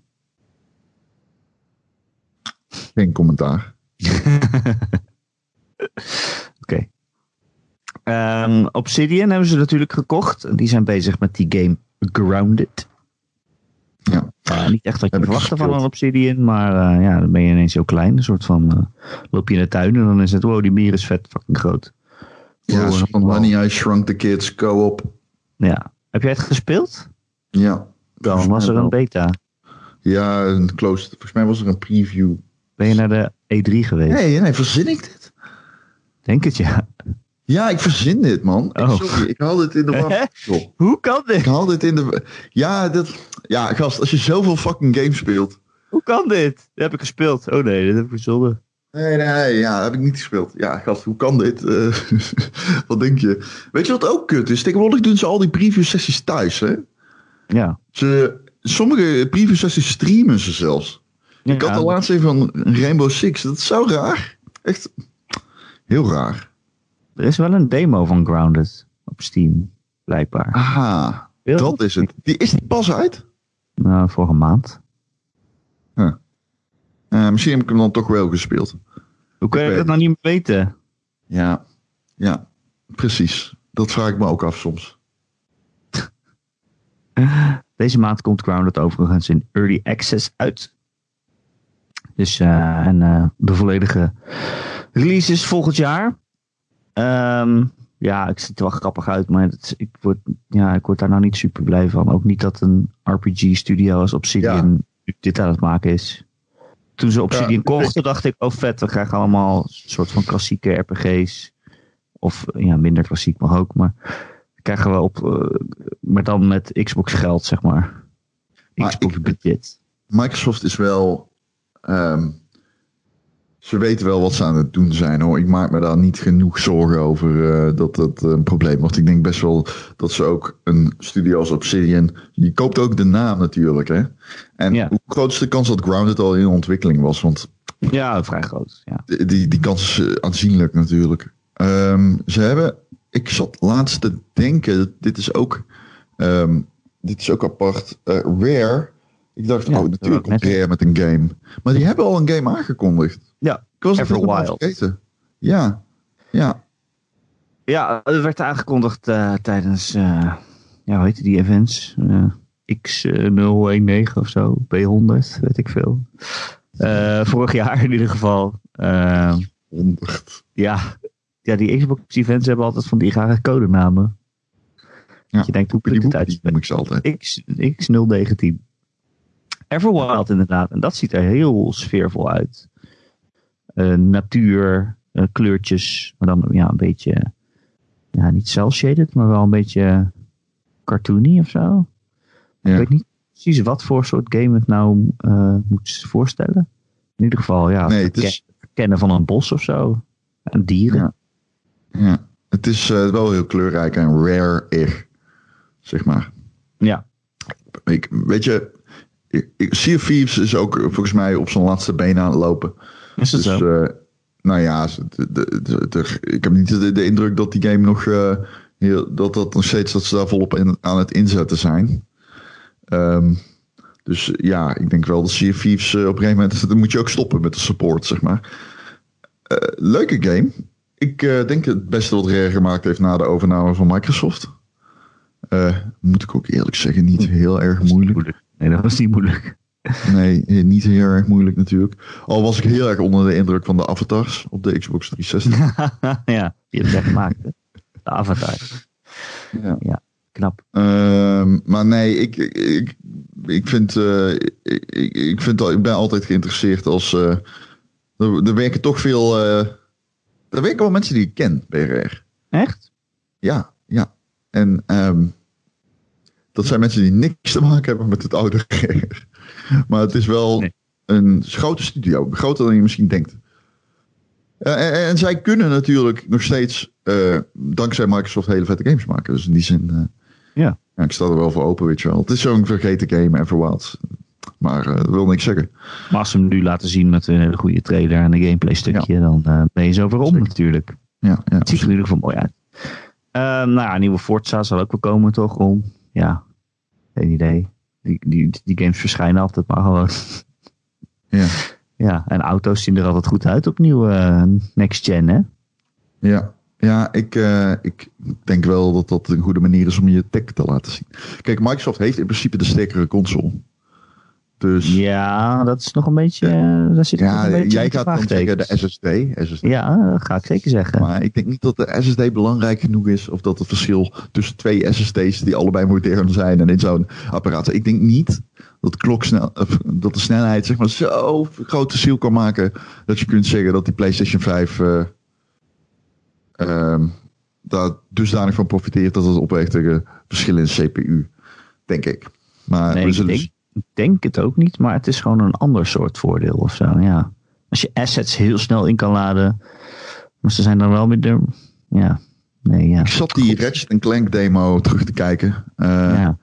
Geen commentaar. Ehm, Obsidian hebben ze natuurlijk gekocht. Die zijn bezig met die game Grounded. Ja. Niet echt wat je verwachtte van een Obsidian, maar eh, ja, dan ben je ineens heel klein. Een soort van, eh, loop je in de tuin en dan is het, wow, die mier is vet fucking groot. Ja, Wow, zo van. Honey, I Shrunk the Kids, co-op. Ja. Heb jij het gespeeld? Ja. Dan was er een beta. Ja, een closed. Volgens mij was er een preview. Ben je naar de E3 geweest? Nee, nee, verzin ik dit? Denk het ja. Ja, ik verzin dit, man. Ik- Oh. Sorry, ik haal dit in de war. Hoe kan Ik dit? haal dit in de... Ja, dit... Ja, gast, als je zoveel fucking games speelt... Hoe kan dit? Dat heb ik gespeeld. Oh nee, dat heb ik verzonnen. Nee, nee, ja, heb ik niet gespeeld. Ja, gast, hoe kan dit? Eh, wat denk je? Weet je wat ook kut is? Tegenwoordig doen ze al die preview sessies thuis, hè? Ja. Ze, sommige preview sessies streamen ze zelfs. Ik had Ja, de laatste een van Rainbow Six. Dat is zo raar. Echt heel raar. Er is wel een demo van Grounded op Steam, blijkbaar. Je dat is het. Die, is pas uit? Nou, vorige maand. Eh, misschien heb ik hem dan toch wel gespeeld. Hoe kun je Ik dat nou niet meer weten? Ja, ja, precies. Dat vraag ik me ook af soms. Deze maand komt Grounded overigens in Early Access uit. Dus, eh, en eh, de volledige release is volgend jaar. Ehm, ja, ik ziet er wel grappig uit, maar het, ik, word, ja, ik word daar nou niet super blij van. Ook niet dat een RPG-studio als Obsidian dit aan het maken is. Toen ze Obsidian Ja, kochten, dacht ik, oh vet, we krijgen allemaal een soort van klassieke RPG's. Of ja, minder klassiek mag ook, maar krijgen we op, eh, maar dan met Xbox geld, zeg maar. Maar Xbox ik- budget. Microsoft is wel. ehm, ze weten wel wat ze aan het doen zijn hoor. Ik maak me daar niet genoeg zorgen over eh, dat dat een probleem wordt. Ik denk best wel dat ze ook een studio als Obsidian. Je koopt ook de naam natuurlijk hè. En Ja. hoe groot is de kans dat Grounded al in ontwikkeling was? Want Ja, vrij groot. Ja. die, die, die kans is eh, aanzienlijk natuurlijk. Ehm, ze hebben. Ik zat laatst te denken. Dit is ook. ehm, dit is ook apart. Eh, Rare. Ik dacht, Ja, oh, dat natuurlijk komt Rare met een game. Maar die hebben al een game aangekondigd. Ja, Ik was het helemaal Everwild. vergeten. Ja, ja. ja, het werd aangekondigd eh, tijdens, eh, ja, hoe heet die events? Eh, X019 of zo, B100, weet ik veel. Vorig jaar in ieder geval. Eh, 100. ja, ja, die Xbox events hebben altijd van die rare codenamen. Ja, Dat je denkt, hoe uit? noem ik ze altijd. X, X019. Everwild inderdaad. En dat ziet er heel sfeervol uit. Eh, natuur, eh, kleurtjes. Maar dan ja, een beetje... Ja, niet cel-shaded, maar wel een beetje cartoony of zo. Ja. Ik weet niet precies wat voor soort game het nou eh, moet voorstellen. In ieder geval, ja, Nee, het is- kennen van een bos of zo. En dieren. Ja. Ja. Het is wel heel kleurrijk en rare-ig, zeg maar. Ja. Ik, weet je, ik, ik, Sea of Thieves is ook eh, volgens mij op zijn laatste benen aan het lopen. Is dat Dus, zo? eh, nou ja, de, de, ik heb niet de, indruk dat die game nog, eh, heel, dat dat nog steeds, dat ze daar volop in, aan het inzetten zijn. Ehm, dus ja, ik denk wel dat Sea of Thieves op een gegeven moment, dan moet je ook stoppen met de support, zeg maar. Leuke game. Ik denk het beste wat Rare gemaakt heeft na de overname van Microsoft. Moet ik ook eerlijk zeggen, niet heel erg moeilijk. Nee, dat was niet moeilijk. Nee, eh, niet heel erg moeilijk natuurlijk. Al was ik heel erg onder de indruk van de avatars op de Xbox 360. ja, die heb jij gemaakt. Hè? De avatar. Ja. Knap. Ehm, maar nee, ik, ik, ik, vind, eh, ik, ik, vind al, ik ben altijd geïnteresseerd als. eh, er, er werken toch veel. er werken wel mensen die ik ken bij. Echt? Ja, ja. En ehm, dat zijn mensen die niks te maken hebben met het oude. Maar het is wel Nee. een grote studio. Groter dan je misschien denkt. Eh, en, en zij kunnen natuurlijk nog steeds, eh, dankzij Microsoft, hele vette games maken. Dus in die zin, eh, Ja. ik sta er wel voor open, weet je wel. Het is zo'n vergeten game, Everwild. Maar eh, dat wil niks zeggen. Maar als ze hem nu laten zien met een hele goede trailer en een gameplay stukje, dan eh, ben je zo weer om natuurlijk. Ja, ja. Het ziet er in ieder geval mooi uit. Nou ja, nieuwe Forza zal ook wel komen toch? Om, ja, geen idee. Die, die, die games verschijnen altijd maar gewoon. Ja, Ja, en auto's zien er altijd goed uit op nieuwe eh, next gen, hè? ja. ja ik, eh, ik denk wel dat dat een goede manier is om je tech te laten zien. Kijk, Microsoft heeft in principe de sterkere console. Dus Ja, dat is nog een beetje. eh, daar zit nog een beetje jij gaat dan zeggen de. SSD. SSD. Ja, dat ga ik zeker zeggen. Maar ik denk niet dat de SSD belangrijk genoeg is. Of dat het verschil tussen twee SSD's die allebei modern zijn en in zo'n apparaat. Ik denk niet dat, kloksnel, dat de snelheid zeg maar, zo groot verschil kan maken. Dat je kunt zeggen dat die PlayStation 5 eh, ehm, daar dusdanig van profiteert dat het opweegt tegen verschillen in CPU. Denk ik. Maar Nee, we zullen ik denk het ook niet, maar het is gewoon een ander soort voordeel of zo. Ja. Als je assets heel snel in kan laden, maar ze zijn dan wel weer. Ja, nee, ja. Ik zat die Ratchet Clank demo terug te kijken. Eh, ja.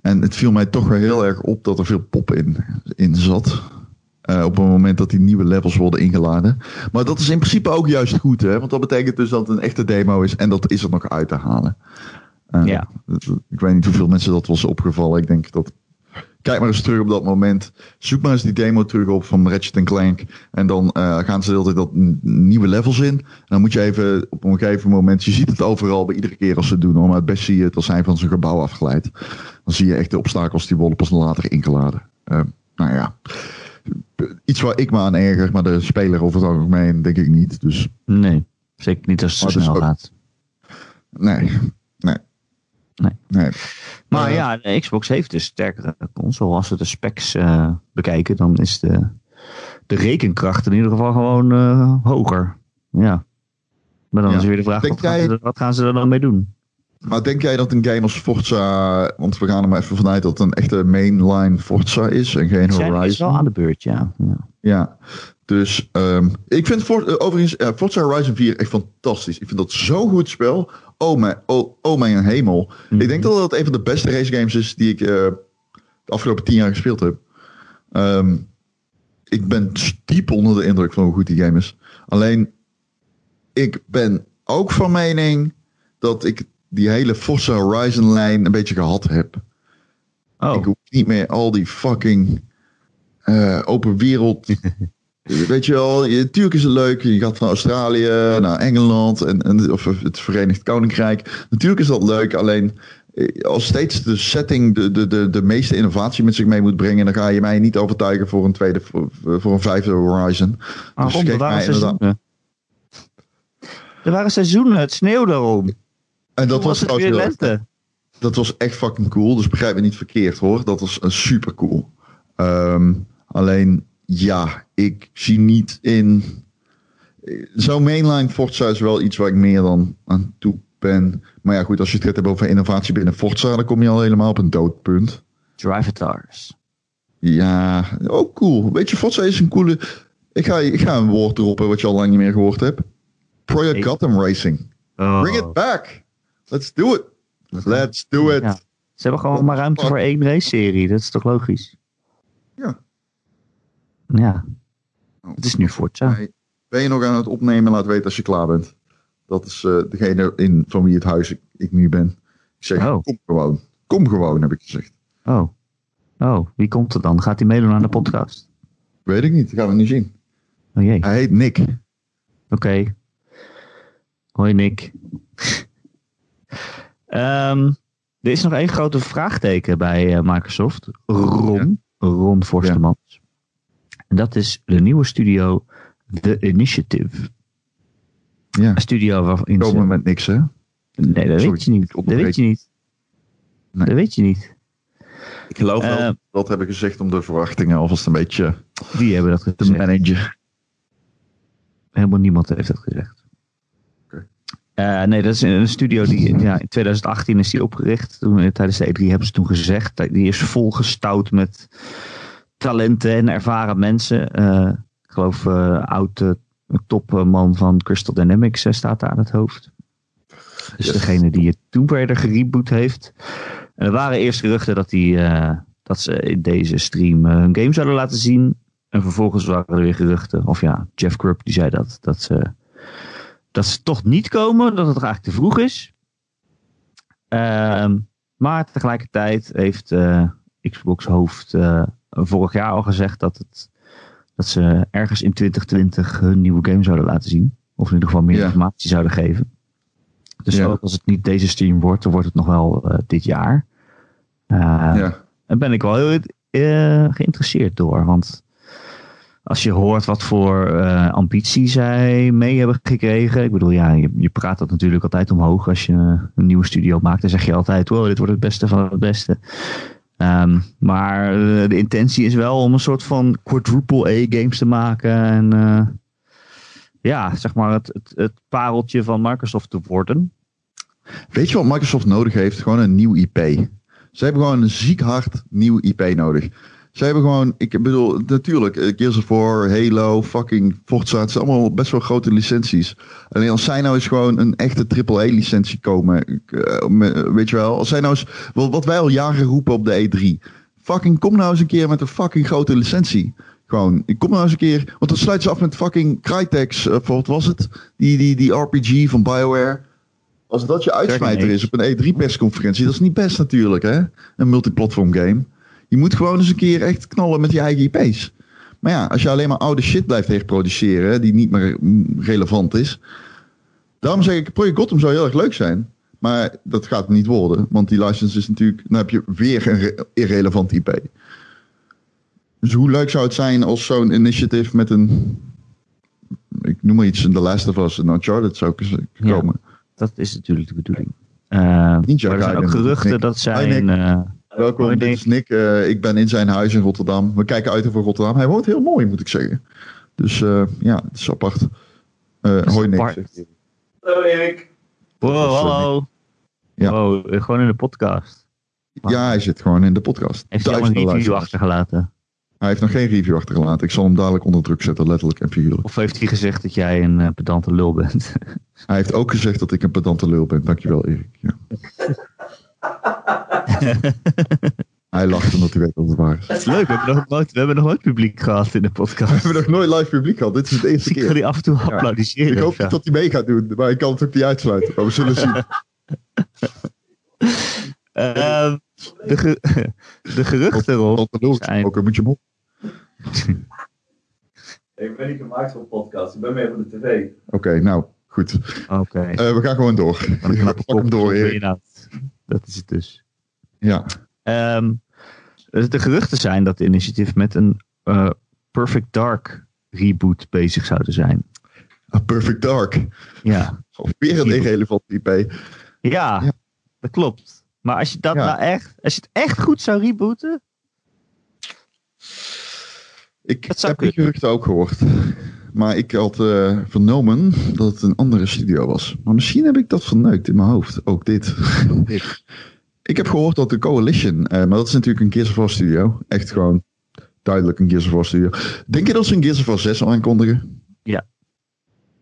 En het viel mij toch wel heel erg op dat er veel pop in, in zat. Eh, op het moment dat die nieuwe levels worden ingeladen. Maar dat is in principe ook juist goed, hè? Want dat betekent dus dat het een echte demo is en dat is er nog uit te halen. Eh, Ja. Ik weet niet hoeveel mensen dat was opgevallen. Ik denk dat. Kijk maar eens terug op dat moment. Zoek maar eens die demo terug op van Ratchet Clank. En dan eh, gaan ze de hele tijd dat nieuwe levels in. En dan moet je even op een gegeven moment. Je ziet het overal bij iedere keer als ze het doen. hoor, Maar het best zie je het als hij van zijn gebouw afglijdt. Dan zie je echt de obstakels die worden pas later ingeladen. Eh, nou ja. Iets waar ik me aan erger. Maar de speler over het algemeen denk ik niet. Dus Nee, zeker niet als het zo dus snel gaat. nee. Nee. Nee. Maar Eh, ja, de Xbox heeft dus sterkere console. Als we de specs eh, bekijken, dan is de, de rekenkracht in ieder geval gewoon eh, hoger. Ja. Maar dan Ja. is weer de vraag, wat gaan, ze, er- wat gaan ze er dan mee doen? Maar denk jij dat een game als Forza, want we gaan er maar even vanuit dat het een echte mainline Forza is en geen Zijn is wel Horizon. aan de beurt, ja. ja. Ja, dus ehm, ik vind eh, overigens eh, Forza Horizon 4 echt fantastisch. Ik vind dat zo'n goed spel. Oh mijn, oh, oh mijn hemel. Mhm. Ik denk dat dat een van de beste race games is die ik eh, de afgelopen tien jaar gespeeld heb. Ehm, ik ben diep onder de indruk van hoe goed die game is. Alleen, ik ben ook van mening dat ik die hele Forza Horizon lijn een beetje gehad heb. Oh, Ik hoef niet meer al die fucking eh, open wereld. Weet je wel, je, natuurlijk is het leuk. Je gaat van Australië naar Engeland en, en, of het Verenigd Koninkrijk. Natuurlijk is dat leuk. Alleen eh, als steeds de setting de, de, de, de meeste innovatie met zich mee moet brengen, dan ga je mij niet overtuigen voor een tweede, voor, voor een vijfde Horizon. waarom? geef er waren seizoenen. Er waren seizoenen, het sneeuwde erom. En dat Toen was, was weer lente. dat was echt fucking cool. Dus begrijp me niet verkeerd hoor. Dat was een super cool. Ehm, alleen ja, ik zie niet in. Zo'n mainline Forza is wel iets waar ik meer dan aan toe ben. Maar ja, goed, als je het gaat hebben over innovatie binnen Forza, dan kom je al helemaal op een doodpunt. Drivatars. Ja, ook cool. Weet je, Forza is een coole. Ik ga, ik ga een woord droppen wat je al lang niet meer gehoord hebt. Project Ik- Gotham Racing. Oh. Bring it back. Let's do it. Let's do it. Ja. Ze hebben gewoon maar ruimte voor één race-serie. Dat is toch logisch? Ja. Ja. Het is nu Forza. Ben je nog aan het opnemen? Laat weten als je klaar bent. Dat is eh, degene in, van wie het huis ik, ik nu ben. Ik zeg, Oh. kom gewoon. Kom gewoon, heb ik gezegd. Oh. Oh, wie komt er dan? Gaat hij meedoen aan de podcast? Weet ik niet, dat gaan we nu zien. Oh jee. Hij heet Nick. Oké. Hoi Nick. Ehm, er is nog één grote vraagteken bij eh, Microsoft. Ron. Ron Forstemans. En dat is de nieuwe studio The Initiative. Ja, Een studio waarin komen ze... met niks, hè? Nee, dat Sorry, weet je niet. Dat weet je niet. Nee. Dat weet je niet. Ik geloof wel wel Eh, dat hebben gezegd om de verwachtingen alvast een beetje Wie hebben dat te gezegd? managen. Helemaal niemand heeft dat gezegd. Oké. Eh, nee, dat is een studio die ja, in 2018 is die opgericht. Toen, eh, tijdens de E3 hebben ze toen gezegd. dat Die is volgestouwd met talenten en ervaren mensen. Eh, ik geloof uh, oud uh, topman van Crystal Dynamics uh, staat daar aan het hoofd. Dus Yes. degene die het Tomb Raider gereboot heeft. En er waren eerst geruchten dat, die, uh, dat ze in deze stream uh, hun game zouden laten zien. En vervolgens waren er weer geruchten. Of ja, Jeff Grubb die zei dat. Dat ze, dat ze toch niet komen. Dat het eigenlijk te vroeg is. Uh, maar tegelijkertijd heeft uh, Xbox hoofd uh, vorig jaar al gezegd dat, het, dat ze ergens in 2020 hun nieuwe game zouden laten zien. Of in ieder geval meer Ja. informatie zouden geven. Dus Ja. ook als het niet deze stream wordt, dan wordt het nog wel uh, dit jaar. Uh, ja. En ben ik wel heel eh, geïnteresseerd door. Want als je hoort wat voor eh, ambitie zij mee hebben gekregen. Ik bedoel, ja, je, je praat dat natuurlijk altijd omhoog als je een nieuwe studio maakt. Dan zeg je altijd, wow, dit wordt het beste van het beste. Ehm, maar eh, de intentie is wel om een soort van quadruple A games te maken. En eh, ja, zeg maar het, het, het pareltje van Microsoft te worden. Weet je wat Microsoft nodig heeft? Gewoon een nieuw IP. Ze hebben gewoon een ziek hard nieuw IP nodig. Ze hebben gewoon, ik bedoel, natuurlijk, eh, Gears of War, Halo, fucking Forza, het zijn allemaal best wel grote licenties. Alleen als zij nou eens gewoon een echte AAA-licentie komen, eh, weet je wel, als zij nou eens, wat wij al jaren roepen op de E3, fucking kom nou eens een keer met een fucking grote licentie. Gewoon, ik kom nou eens een keer, want dan sluit ze af met fucking Crytek's, eh, voor wat was het? Die, die, die RPG van BioWare. Als dat je uitsmijter is op een E3-persconferentie, dat is niet best natuurlijk, hè? Een multiplatform game. Je moet gewoon eens een keer echt knallen met je eigen IP's. Maar ja, als je alleen maar oude shit blijft herproduceren, die niet meer relevant is. Daarom zeg ik, Project Gotham zou heel erg leuk zijn. Maar dat gaat niet worden, want die license is natuurlijk, dan heb je weer een re- irrelevant IP. Dus hoe leuk zou het zijn als zo'n initiative met een, ik noem maar iets, een The Last of Us, een Uncharted zou Ja. komen. Dat is natuurlijk de bedoeling. Eh, maar er zijn ook geruchten dat zijn... Nick. Eh, Welkom, dit Nick. is Nick. Eh, ik ben in zijn huis in Rotterdam. We kijken uit over Rotterdam. Hij woont heel mooi, moet ik zeggen. Dus eh, ja, het is apart. Eh is hoi Nick. apart. Hallo Erik. wow, hallo. Ja. Wow, gewoon in de podcast. Ja, hij zit gewoon in de podcast. Heeft hij een review achtergelaten? Hij heeft nog geen review achtergelaten. Ik zal hem dadelijk onder druk zetten, letterlijk en figuurlijk. Of heeft hij gezegd dat jij een pedante lul bent? Hij heeft ook gezegd dat ik een pedante lul ben. Dankjewel, Erik. Ja. hij lacht omdat hij weet dat het waar is. Dat is leuk, we hebben, nog nooit, we hebben nog nooit publiek gehad in de We podcast. hebben nog nooit live publiek gehad. Dit is het Dus eerste ik ga keer. die af en toe applaudisseren. Ik hoop dat hij mee gaat doen, maar ik kan het ook niet uitsluiten. Maar we zullen zien. Ehm, de, ge- de geruchten rond ook, moet je mond. Ik ben niet gemaakt voor een podcast. Ik ben meer voor de tv. Oké, nou, goed. Oké. Eh, we gaan gewoon door. Knappe Pak hem door, Erik. Dat is het dus. Ja. Ehm, dus de geruchten zijn dat de initiatief met een eh, Perfect Dark reboot bezig zouden zijn. A Perfect Dark. Ja. Of weer een irrelevant IP. ja, Ja. dat klopt. Maar als je dat Ja. nou echt, als je het echt goed zou rebooten, Ik Dat heb die geruchten ook gehoord. Maar ik had eh, vernomen dat het een andere studio was. Maar misschien heb ik dat verneukt in mijn hoofd. Ook dit. Ik heb gehoord dat de Coalition, eh, maar dat is natuurlijk een Gears of War studio. Echt gewoon duidelijk een Gears of War studio. Denk je dat ze een Gears of War 6 al aankondigen? Ja.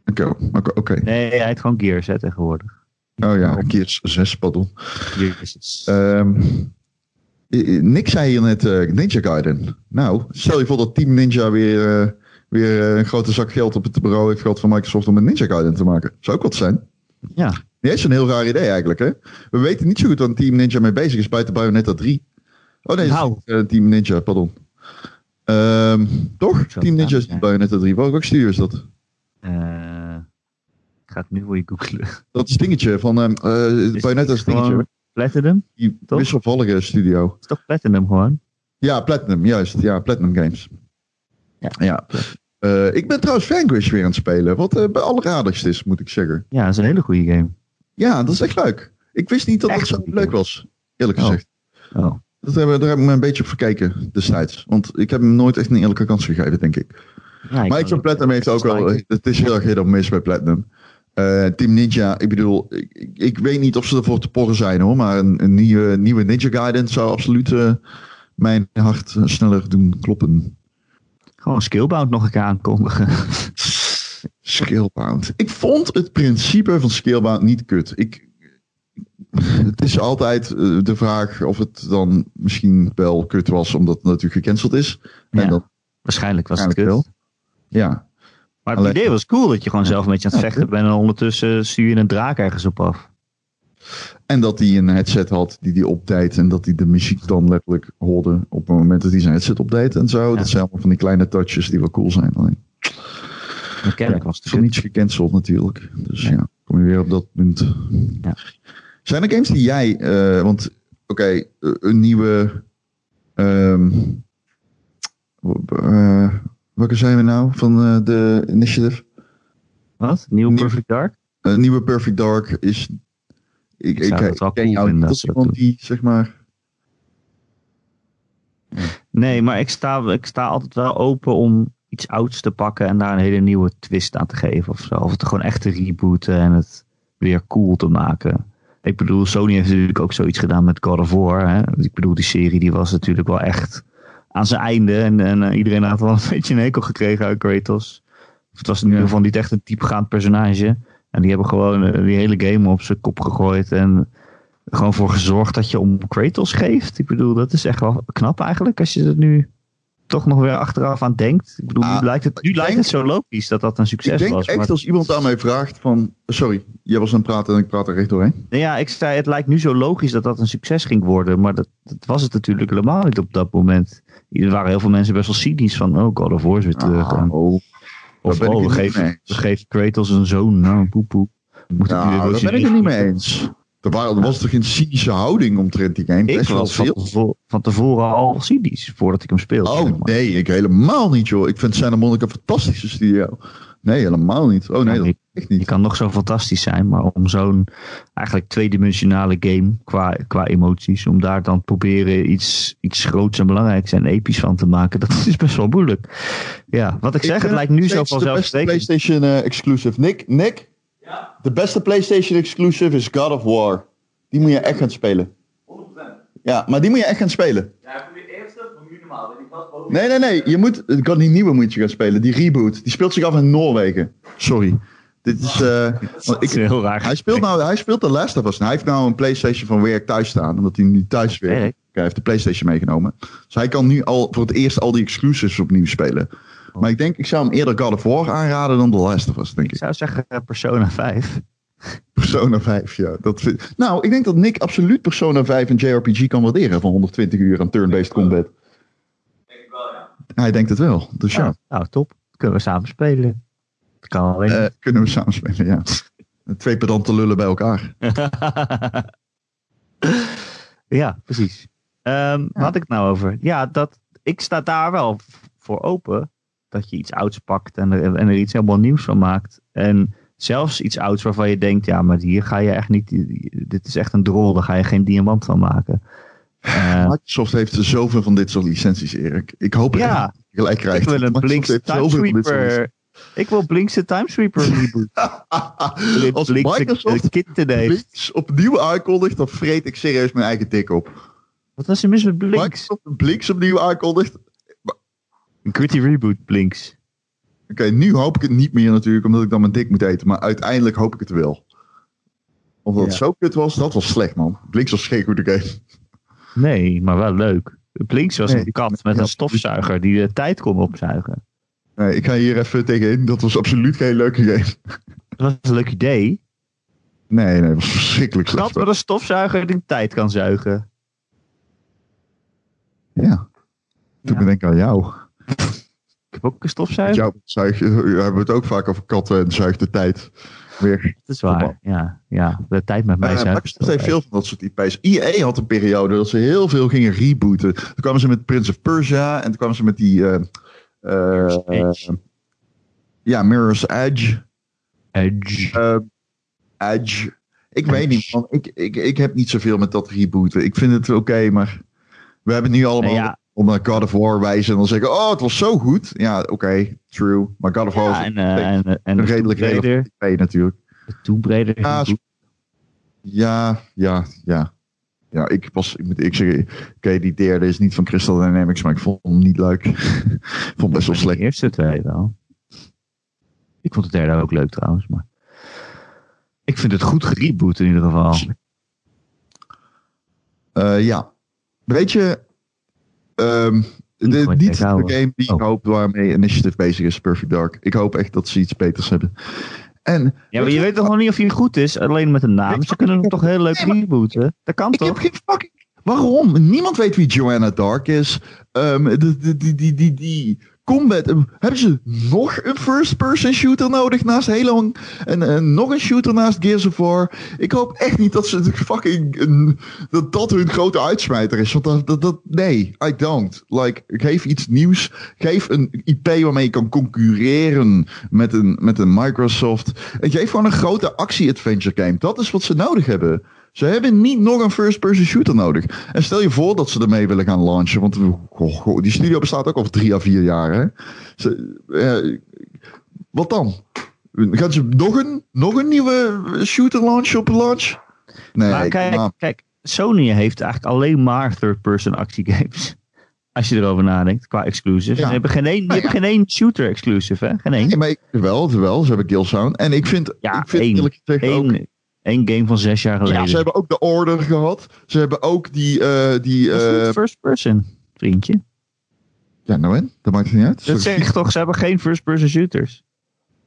Oké, oké. nee, hij heet gewoon Gears hè, tegenwoordig. Oh ja, Gears 6, pardon. Gears. Ehm eh, Nick zei hier net eh, Ninja Gaiden. Nou, stel je voor dat Team Ninja weer, weer eh, een grote zak geld op het bureau heeft gehad van Microsoft om een Ninja Gaiden te maken. Zou ook wat zijn. ja, Nee, is een heel raar idee eigenlijk, hè? We weten niet zo goed waar Team Ninja mee bezig is buiten Bayonetta 3. Oh nee, Nou. is, eh, Team Ninja, pardon. Ehm, toch? Zo, Team Ninja ja, is ja. Bayonetta 3. Welk studio is dat? eh, ik ga het nu voor je googlen. Dat is dingetje van Is- Bayonetta is dingetje. gewoon Platinum? Die wisselvallige studio. Het is toch Platinum gewoon? Ja, Platinum, juist. Ja, Platinum Games. Ja. Eh, ik ben trouwens Vanquish weer aan het spelen. Wat eh bij alleraardigst is, moet ik zeggen. Ja, dat is een hele goede game. Ja, dat is echt leuk. Ik wist niet dat Echt het zo een leuk was. Eerlijk Oh. gezegd. Oh. Dat hebben, daar heb ik me een beetje op verkeken destijds. Want ik heb hem nooit echt een eerlijke kans gegeven, denk ik. Ja, maar ik vind Platinum heeft ook wel... Het is heel erg hit of mis bij Platinum. Eh, Team Ninja, ik bedoel... Ik, ik- ik weet niet of ze ervoor te porren zijn hoor. Maar een, een nieuwe, nieuwe Ninja Gaiden zou absoluut mijn hart sneller doen kloppen. Gewoon Skillbound nog een keer aankondigen. Scalebound. Ik vond het principe van Scalebound niet kut. Ik, het is altijd eh, de vraag of het dan misschien wel kut was, omdat het natuurlijk gecanceld is. Ja. En dat, Waarschijnlijk was het kut. Ja. Maar het Alleen- idee was cool dat je gewoon zelf een beetje aan het vechten bent en ondertussen stuur je een draak ergens op af. En dat hij een headset had die hij opdeed en dat hij de muziek dan letterlijk hoorde op het moment dat hij zijn headset opdeed en zo. Ja. Dat zijn allemaal van die kleine touches die wel cool zijn. Alleen, kennelijk ja, was het niets gecanceld natuurlijk. Dus Nee. ja, kom je weer op dat punt. Ja. Zijn er games die jij, eh, want oké, eh, een nieuwe welke zijn we nou van de Initiative? Wat? Nieuw Nieuw- Perfect Dark? Een nieuwe Perfect Dark is. Ik, ik, wel ken cool jou niet als iemand die, zeg maar. Nee, maar ik sta, ik sta altijd wel open om iets ouds te pakken en daar een hele nieuwe twist aan te geven of zo. Of het gewoon echt te rebooten en het weer cool te maken. Ik bedoel, Sony heeft natuurlijk ook zoiets gedaan met God of War. Hè? Ik bedoel, die serie die was natuurlijk wel echt aan zijn einde. En, en eh, iedereen had wel een beetje een hekel gekregen uit Kratos. Of het was in ieder geval niet echt een diepgaand personage. En die hebben gewoon eh, die hele game op zijn kop gegooid. En gewoon voor gezorgd dat je om Kratos geeft. Ik bedoel, dat is echt wel knap eigenlijk. Als je er nu toch nog weer achteraf aan denkt. Ik bedoel, Ah, nu lijkt het, nu lijkt denk- het zo logisch dat dat een succes ik denk was. echt maar- als iemand aan mij vraagt van. Sorry, jij was aan het praten en ik praat er recht doorheen. Nou ja, ik zei, het lijkt nu zo logisch dat dat een succes ging worden. Maar dat, dat was het natuurlijk helemaal niet op dat moment. Er waren heel veel mensen best wel cynisch van, oh, God of War is weer terug. En- oh, of, ben ik oh, we niet geven, mee eens. we geven Kratos een zoon. Nou, poepoe. Moet nou, daar ben ik het niet mee eens. Er, waren, er was toch geen cynische houding omtrent die game? Ik Best wel was van, veel. tevo- van tevoren al cynisch voordat ik hem speelde. Oh nee, ik helemaal niet joh. Ik vind Santa Monica een fantastische studio. Nee, helemaal niet. Oh nee, Ja, dat ik- echt Je niet. kan nog zo fantastisch zijn, maar om zo'n eigenlijk tweedimensionale game qua, qua emoties, om daar dan proberen iets, iets groots en belangrijks en episch van te maken, dat is best wel moeilijk. Ja, wat ik zeg, het lijkt nu zo steeds De beste vanzelfsprekend. PlayStation eh, exclusive. Nick, Nick, Ja, de beste PlayStation exclusive is God of War. Die moet je echt gaan spelen. 100%. Ja, maar die moet je echt gaan spelen. Ja, voor de eerste, voor nu normaal. Die. Nee, nee, nee. Je moet, die nieuwe moet je gaan spelen. Die reboot. Die speelt zich af in Noorwegen. Sorry. Dit is, eh, want ik, heel raar. hij speelt nou, hij speelt de Last of Us. Hij heeft nou een PlayStation van werk thuis staan. Omdat hij nu thuis werkt. Werk? Hij heeft de PlayStation meegenomen. Dus hij kan nu al voor het eerst al die exclusives opnieuw spelen. Maar ik denk, ik zou hem eerder God of War aanraden dan The Last of Us, denk Ik ik. zou zeggen eh, Persona 5. Persona 5, ja. Dat vind- Nou, ik denk dat Nick absoluut Persona 5 en JRPG kan waarderen van 120 uur aan turn-based combat. Denk ik wel, ja. Hij denkt het wel. Dus ja, Nou, nou, top. Kunnen we samen spelen. Dat kan alleen. eh, kunnen we samen spelen, ja. Twee pedante lullen bij elkaar. ja, precies. Ehm Wat had ik het nou over? Ja, dat, ik sta daar wel voor open. Dat je iets ouds pakt en er, en er iets helemaal nieuws van maakt. En zelfs iets ouds waarvan je denkt, ja, maar hier ga je echt niet. Dit is echt een drol, daar ga je geen diamant van maken. Eh, Microsoft heeft zoveel van dit soort licenties, Erik. Ik hoop dat Ja. je gelijk ik krijgt. wil een Microsoft Blink's heeft zoveel Ik wil Blink's Timesweeper reboot. Als Blink's Microsoft kitten heeft. Blinks opnieuw aankondigt, dan vreet ik serieus mijn eigen tik op. Wat was er mis met Blinks? Microsoft Blinks opnieuw aankondigt. Een gritty reboot Blinks. Oké, nu hoop ik het niet meer natuurlijk, omdat ik dan mijn dik moet eten. Maar uiteindelijk hoop ik het wel. Omdat het zo kut was, dat was slecht, man. Blinks was geen goede game. Nee, maar wel leuk. Blinks was Nee, een kat met ja, een stofzuiger die de tijd kon opzuigen. Nee, ik ga hier even tegenin. Dat was absoluut geen leuke game. Dat was een leuk idee. Nee, nee, dat was verschrikkelijk slecht. met een stofzuiger die tijd kan zuigen. Ja. Toen Ja. ben ik aan jou. Ik heb ook een stofzuiger. jou zuig, we hebben het ook vaak over katten en zuigt de tijd. Weer. Dat is waar. Ja, ja, de tijd met mij Uh, zuigt. Microsoft heeft veel van dat soort IP's. EA had een periode dat ze heel veel gingen rebooten. Toen kwamen ze met Prince of Persia en toen kwamen ze met die... eh, eh, Edge. ja, Mirror's Edge. Edge. Eh, Edge. Ik weet niet, man. Ik, ik, ik heb niet zoveel met dat rebooten. Ik vind het oké, maar we hebben nu allemaal ja. om naar God of War wijzen en dan zeggen, oh, het was zo goed. Ja, oké, true. Maar God of War Ja, en, eh, en, en een de redelijk natuurlijk. Ja, reboot. Ja, ja, ja. Ja, ik was, ik moet ik zeggen, oké, die derde is niet van Crystal Dynamics, maar ik vond hem niet leuk. ik vond hem best wel De slecht. eerste twee wel. Ik vond de derde ook leuk trouwens, maar... Ik vind het goed gereboot in ieder geval. Eh, ja. Weet je, ehm, de, Niet de game die ik Oh. hoop waarmee Initiative bezig is, Perfect Dark. Ik hoop echt dat ze iets beters hebben. En Ja, maar je weet toch nog niet of hij goed is, alleen met een naam. Ze kunnen hem toch heel leuk rebooten? Dat kan ik heb toch? geen fucking... Waarom? Niemand weet wie Joanna Dark is. Ehm, die, die, die, die combat. Eh, Hebben ze nog een first-person shooter nodig naast Halo en, en nog een shooter naast Gears of War? Ik hoop echt niet dat ze fucking een- dat dat hun grote uitsmijter is. Want dat, dat, dat nee, I don't. Like, geef iets nieuws. Geef een IP waarmee je kan concurreren met een, met een Microsoft. En geef gewoon een grote actie-adventure game. Dat is wat ze nodig hebben. Ze hebben niet nog een first-person shooter nodig. En stel je voor dat ze ermee willen gaan launchen. Want goh, goh, die studio bestaat ook al drie à vier jaar. Hè? Ze, eh, wat dan? Gaan ze nog een, nog een nieuwe shooter launchen op een launch? Nee, maar kijk, maar- kijk, Sony heeft eigenlijk alleen maar third-person actiegames. Als je erover nadenkt, qua exclusives. Ja. Ze hebben geen hebben geen één shooter exclusive, hè? Geen één. Nee, maar ik, wel, wel, ze hebben Killzone. En ik vind, Ja, ik vind één. eerlijk gezegd ook... Eén, één game van zes jaar geleden. Ja, ze hebben ook de Order gehad. Ze hebben ook die... eh die eh, niet first-person, vriendje. ja, nou en? Dat maakt het niet uit. Dat zegt toch, ze hebben geen first-person shooters.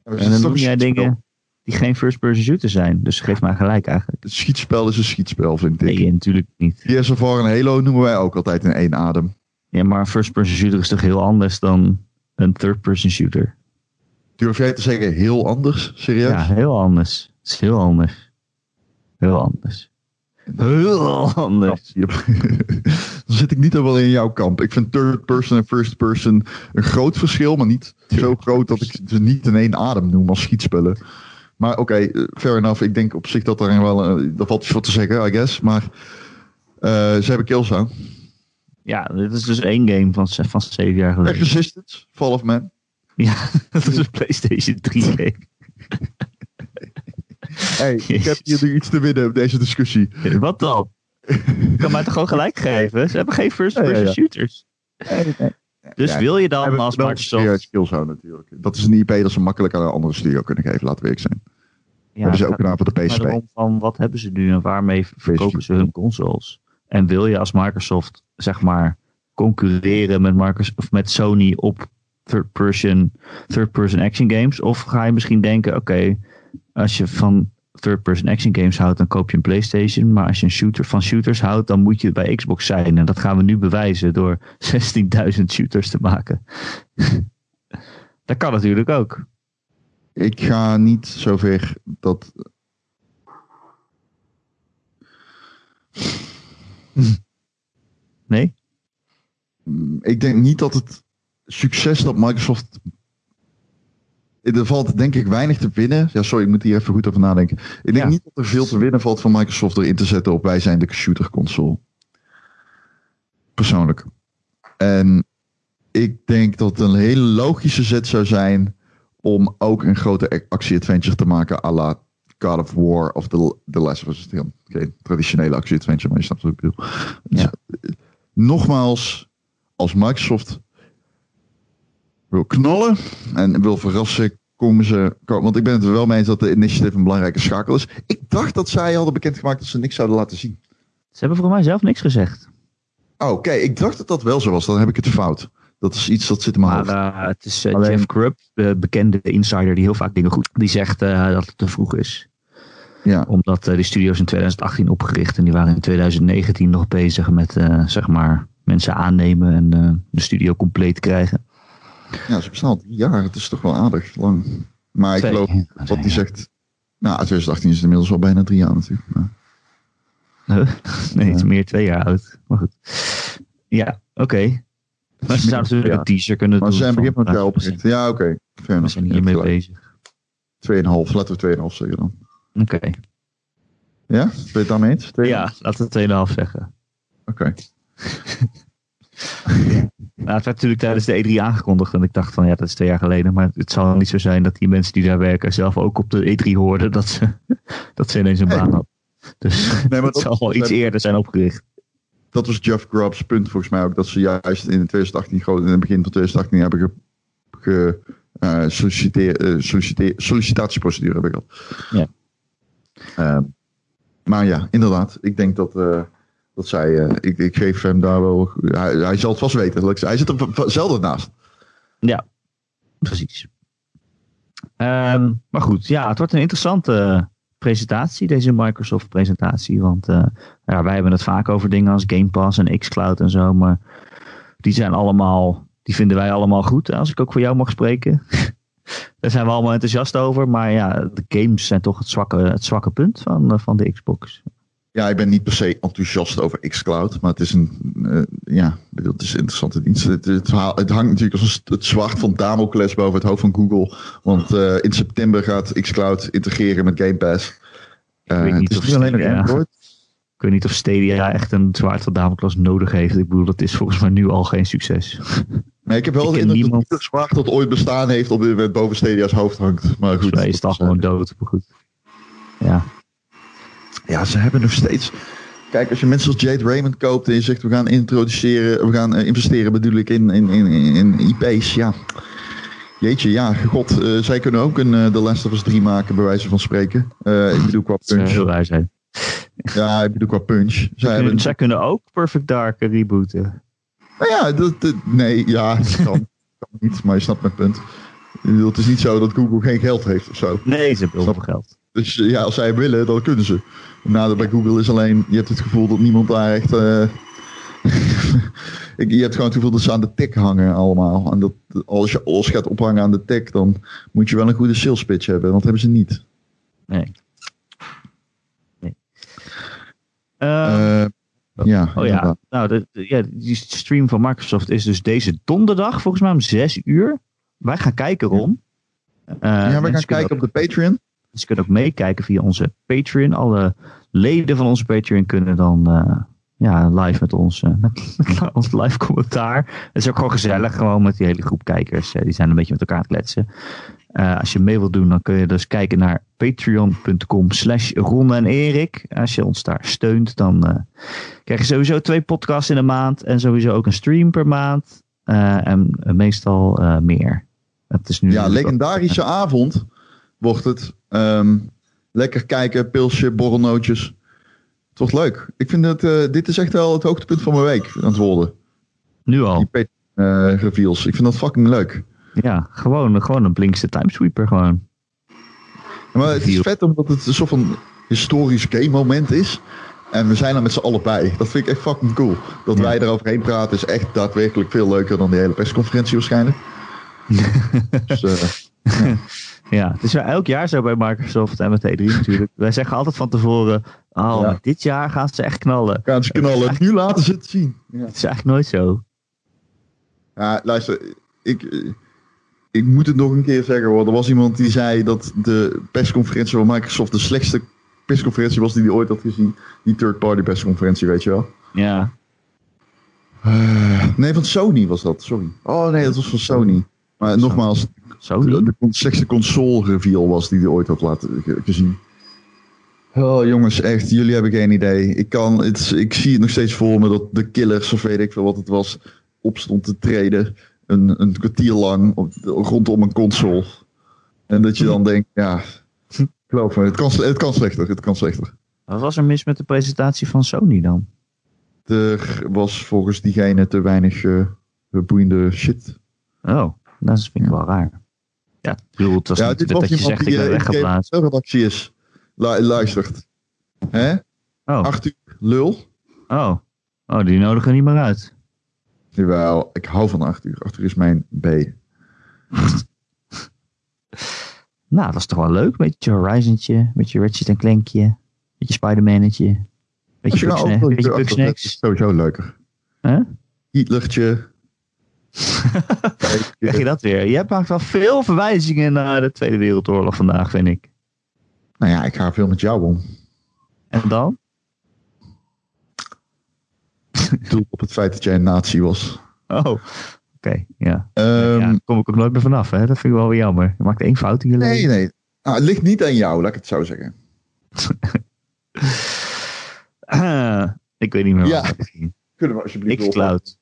Het En dan toch noem jij dingen die geen first-person shooters zijn. Dus geef maar gelijk eigenlijk. Het schietspel is een schietspel, vind ik. Nee, natuurlijk niet. Gears of War en Halo noemen wij ook altijd in één adem. Ja, maar een first-person shooter is toch heel anders dan een third-person shooter? Durf jij te zeggen heel anders? Serieus? Ja, heel anders. Het is heel anders. Heel anders. Heel anders. Ja. Dan zit ik niet helemaal in jouw kamp. Ik vind third person en first person een groot verschil, maar niet zo groot dat ik ze niet in één adem noem als schietspellen. Maar oké, eh, fair enough. Ik denk op zich dat er wel, daar valt iets voor te zeggen, I guess. Maar eh, ze hebben Killzone. Ja, dit is dus één game van, van zeven jaar En geleden. Resistance, Fall of Man. Ja, dat is een PlayStation 3 game. Hey, ik heb hier nu iets te winnen op deze discussie. Wat dan? Je kan mij toch gewoon gelijk geven? Ze hebben geen first-person Ja, ja, ja. shooters. Dus Ja, wil je dan als Microsoft... natuurlijk. Dat is een IP dat ze makkelijk aan een andere studio kunnen geven, laten we eerlijk zijn. Ja, hebben ze het ook gedaan voor de PSP. van wat hebben ze nu en waarmee verkopen ze hun consoles? En wil je als Microsoft, zeg maar, concurreren met, Microsoft, of met Sony op third-person third person action games? Of ga je misschien denken, oké, als je van third-person action games houdt, dan koop je een PlayStation. Maar als je een shooter van shooters houdt, dan moet je bij Xbox zijn. En dat gaan we nu bewijzen door 16.000 shooters te maken. dat kan natuurlijk ook. Ik ga niet zover dat. Nee? Ik denk niet dat het succes dat Microsoft. Er valt denk ik weinig te winnen. Ja, sorry, ik moet hier even goed over nadenken. Ik denk Ja. niet dat er veel te winnen valt van Microsoft erin te zetten op wij zijn de shooter console. Persoonlijk. En ik denk dat het een hele logische zet zou zijn om ook een grote actie-adventure te maken à la God of War of The, The Last of Us. Geen geen traditionele actie-adventure, maar je snapt wat ik bedoel. Ja. Dus, nogmaals, als Microsoft wil knallen en wil verrassen, komen ze. Want ik ben het er wel mee eens dat de initiative een belangrijke schakel is. Ik dacht dat zij hadden bekendgemaakt dat ze niks zouden laten zien. Ze hebben voor mij zelf niks gezegd. Oh, oké. Ik dacht dat dat wel zo was. Dan heb ik het fout. Dat is iets dat zit in mijn Maar hoofd. eh, het is eh, Alleen- Jeff Grubb, de bekende insider die heel vaak dingen goed. Die zegt eh, dat het te vroeg is. Ja. Omdat eh, die studio's in 2018 opgericht en die waren in 2019 nog bezig met eh, zeg maar mensen aannemen en eh, de studio compleet krijgen. Ja, ze bestaan al drie jaar. Het is toch wel aardig lang. Maar ik geloof wat die zegt. Nou, 2018 is het inmiddels al bijna drie jaar natuurlijk. Maar- nee, het is meer twee jaar oud. Maar goed. Ja, oké. Maar ze zouden natuurlijk een teaser kunnen Maar doen. ze zijn van- begin van het jaar nou, opgericht. Ja, oké. We zijn hiermee bezig. 2,5. Laten we 2,5 zeggen dan. Oké. Ja? Ben je het daarmee eens? 2,5? Ja, laten we 2,5 zeggen. Oké. Nou, het werd natuurlijk tijdens de E3 aangekondigd en ik dacht van ja, dat is twee jaar geleden. Maar het zal niet zo zijn dat die mensen die daar werken zelf ook op de E3 hoorden dat ze, dat ze ineens een Nee. baan hadden. Dus maar het zal wel iets eerder zijn opgericht. Dat was Jeff Grubb's punt volgens mij ook. Dat ze juist in 2018, gewoon in het begin van 2018 hebben ge, ge, eh, solliciteer- eh, solliciteer- sollicitatieprocedure hebben gehad. Ja. Ehm, maar ja, inderdaad. Ik denk dat, eh, dat zij, eh, ik, ik geef hem daar wel, hij, zal het vast weten. Hij zit er zelden naast. Ja, precies. Ehm, maar goed, ja, het wordt een interessante presentatie, deze Microsoft-presentatie. Want eh, ja, wij hebben het vaak over dingen als Game Pass en xCloud en zo. Maar die zijn allemaal die vinden wij allemaal goed, als ik ook voor jou mag spreken. Daar zijn we allemaal enthousiast over. Maar ja, de games zijn toch het zwakke, het zwakke punt van, eh, van de Xbox. Ja, ik ben niet per se enthousiast over xCloud, maar het is een, eh, ja, ik het is een interessante dienst. Het, het, verhaal- het hangt natuurlijk als een, het zwaard van Damocles boven het hoofd van Google, want eh, in september gaat xCloud integreren met Game Pass. Eh, weet niet het is of niet alleen nog Android. Ik weet niet of Stadia echt een zwaard van Damocles nodig heeft. Ik bedoel, dat is volgens mij nu al geen succes. Nee, ik heb wel Ik de dat niemand- zwaard dat ooit bestaan heeft op dit moment boven Stadia's hoofd hangt. Maar goed. Volgens mij is het al dat gewoon dood. Maar goed. Ja, Ja, ze hebben nog steeds. Kijk, als je mensen als Jade Raymond koopt en je zegt we gaan introduceren, we gaan eh, investeren bedoel ik in, in, in, in IP's, ja. Jeetje, ja, god, eh, zij kunnen ook een eh, The Last of Us 3 maken, bij wijze van spreken. Eh, ik bedoel qua punch. heel raar zijn. Ja, ik bedoel qua punch. Zij Zij hebben, kunnen, zij kunnen ook Perfect Dark rebooten. nou ja, dat, dat- nee, ja, dat kan, kan niet, maar je snapt mijn punt. Het is niet zo dat Google geen geld heeft of zo. Nee, ze hebben heel veel geld. Dus eh, ja, als zij willen, dan kunnen ze. Nou, bij Google is alleen, je hebt het gevoel dat niemand daar echt. eh, Ik- je hebt gewoon het gevoel dat ze aan de tik hangen allemaal. En dat als je alles gaat ophangen aan de tik, dan moet je wel een goede sales pitch hebben. Want dat hebben ze niet. Nee. nee. Eh, ja, oh ja, nou, de, ja, die stream van Microsoft is dus deze donderdag, volgens mij om zes uur. Wij gaan kijken, Ron. Eh, ja, we gaan kijken op de Patreon. Dus je kunt ook meekijken via onze Patreon. Alle leden van onze Patreon kunnen dan eh, ja, live met ons, eh, met, met ons live commentaar. Het is ook gewoon gezellig, gewoon met die hele groep kijkers. eh, die zijn een beetje met elkaar aan het kletsen. Eh, als je mee wilt doen, dan kun je dus kijken naar patreon.com slash en Erik. Als je ons daar steunt, dan eh, krijg je sowieso twee podcasts in de maand. En sowieso ook een stream per maand. Eh, en eh, meestal eh, meer. Het is nu Ja, legendarische avond wordt het. Ehm, lekker kijken, pilsje, borrelnootjes. Het wordt leuk. Ik vind het, eh, dit is echt wel het hoogtepunt van mijn week aan het worden. Nu al. Die eh, reveals. Ik vind dat fucking leuk. Ja, gewoon, gewoon een Blinkse timesweeper gewoon. Maar het is vet omdat het een soort van historisch game moment is. En we zijn er met z'n allen bij. Dat vind ik echt fucking cool. Dat Ja. wij eroverheen praten is echt daadwerkelijk veel leuker dan die hele persconferentie waarschijnlijk. dus, eh, Ja, het is wel elk jaar zo bij Microsoft en met E3 natuurlijk. Wij zeggen altijd van tevoren, oh, Ja. dit jaar gaan ze echt knallen. gaan ze knallen. Nu laten ze het zien. Ja. Het is eigenlijk nooit zo. Ja, luister, ik, eh, ik moet het nog een keer zeggen hoor. Er was iemand die zei dat de persconferentie van Microsoft de slechtste persconferentie was die hij ooit had gezien. Die third-party persconferentie, weet je wel. Ja, Nee, van Sony was dat, sorry. Oh nee, dat was van Sony. Maar nogmaals, zo de, de slechtste console reveal was die hij ooit had laten ge- gezien. Oh jongens, echt, jullie hebben geen idee. Ik, kan, het, ik zie het nog steeds voor me dat de killers, of weet ik veel wat het was, opstond te treden. Een, een kwartier lang op, rondom een console. En dat je dan denkt, ja, geloof me, het kan, het kan slechter, het kan slechter. Wat was er mis met de presentatie van Sony dan? Er was volgens diegene te weinig eh, boeiende shit. Oh, dat vind ik wel raar. Ja, ik bedoel, het was Ja, dit dat je zegt, die ik ben weggeblazen. redactie is. Lu- luistert. Hè? Oh, Arthur, lul. oh. oh, die nodigen niet meer uit. Jawel, ik hou van Arthur. Arthur is mijn B. Nou, dat is toch wel leuk. Beetje Horizontje, beetje Ratchet en Clankje, beetje Spider-Mannetje, beetje Als je Bugsnax. is sowieso leuker. Hè? Hitlertje. Krijg je dat weer? Je maakt wel veel verwijzingen naar de Tweede Wereldoorlog vandaag, vind ik. Nou ja, ik ga veel met jou om. En dan? Doel op het feit dat jij een nazi was. Oh, oké, ja. Ehm, ja. Daar kom ik ook nooit meer vanaf, hè. Dat vind ik wel weer jammer. Je maakt één fout in je nee, leven. nee. Nou, het ligt niet aan jou, laat ik het zo zeggen. ik weet niet meer Ja. wat ging. Kunnen we alsjeblieft Xcloud.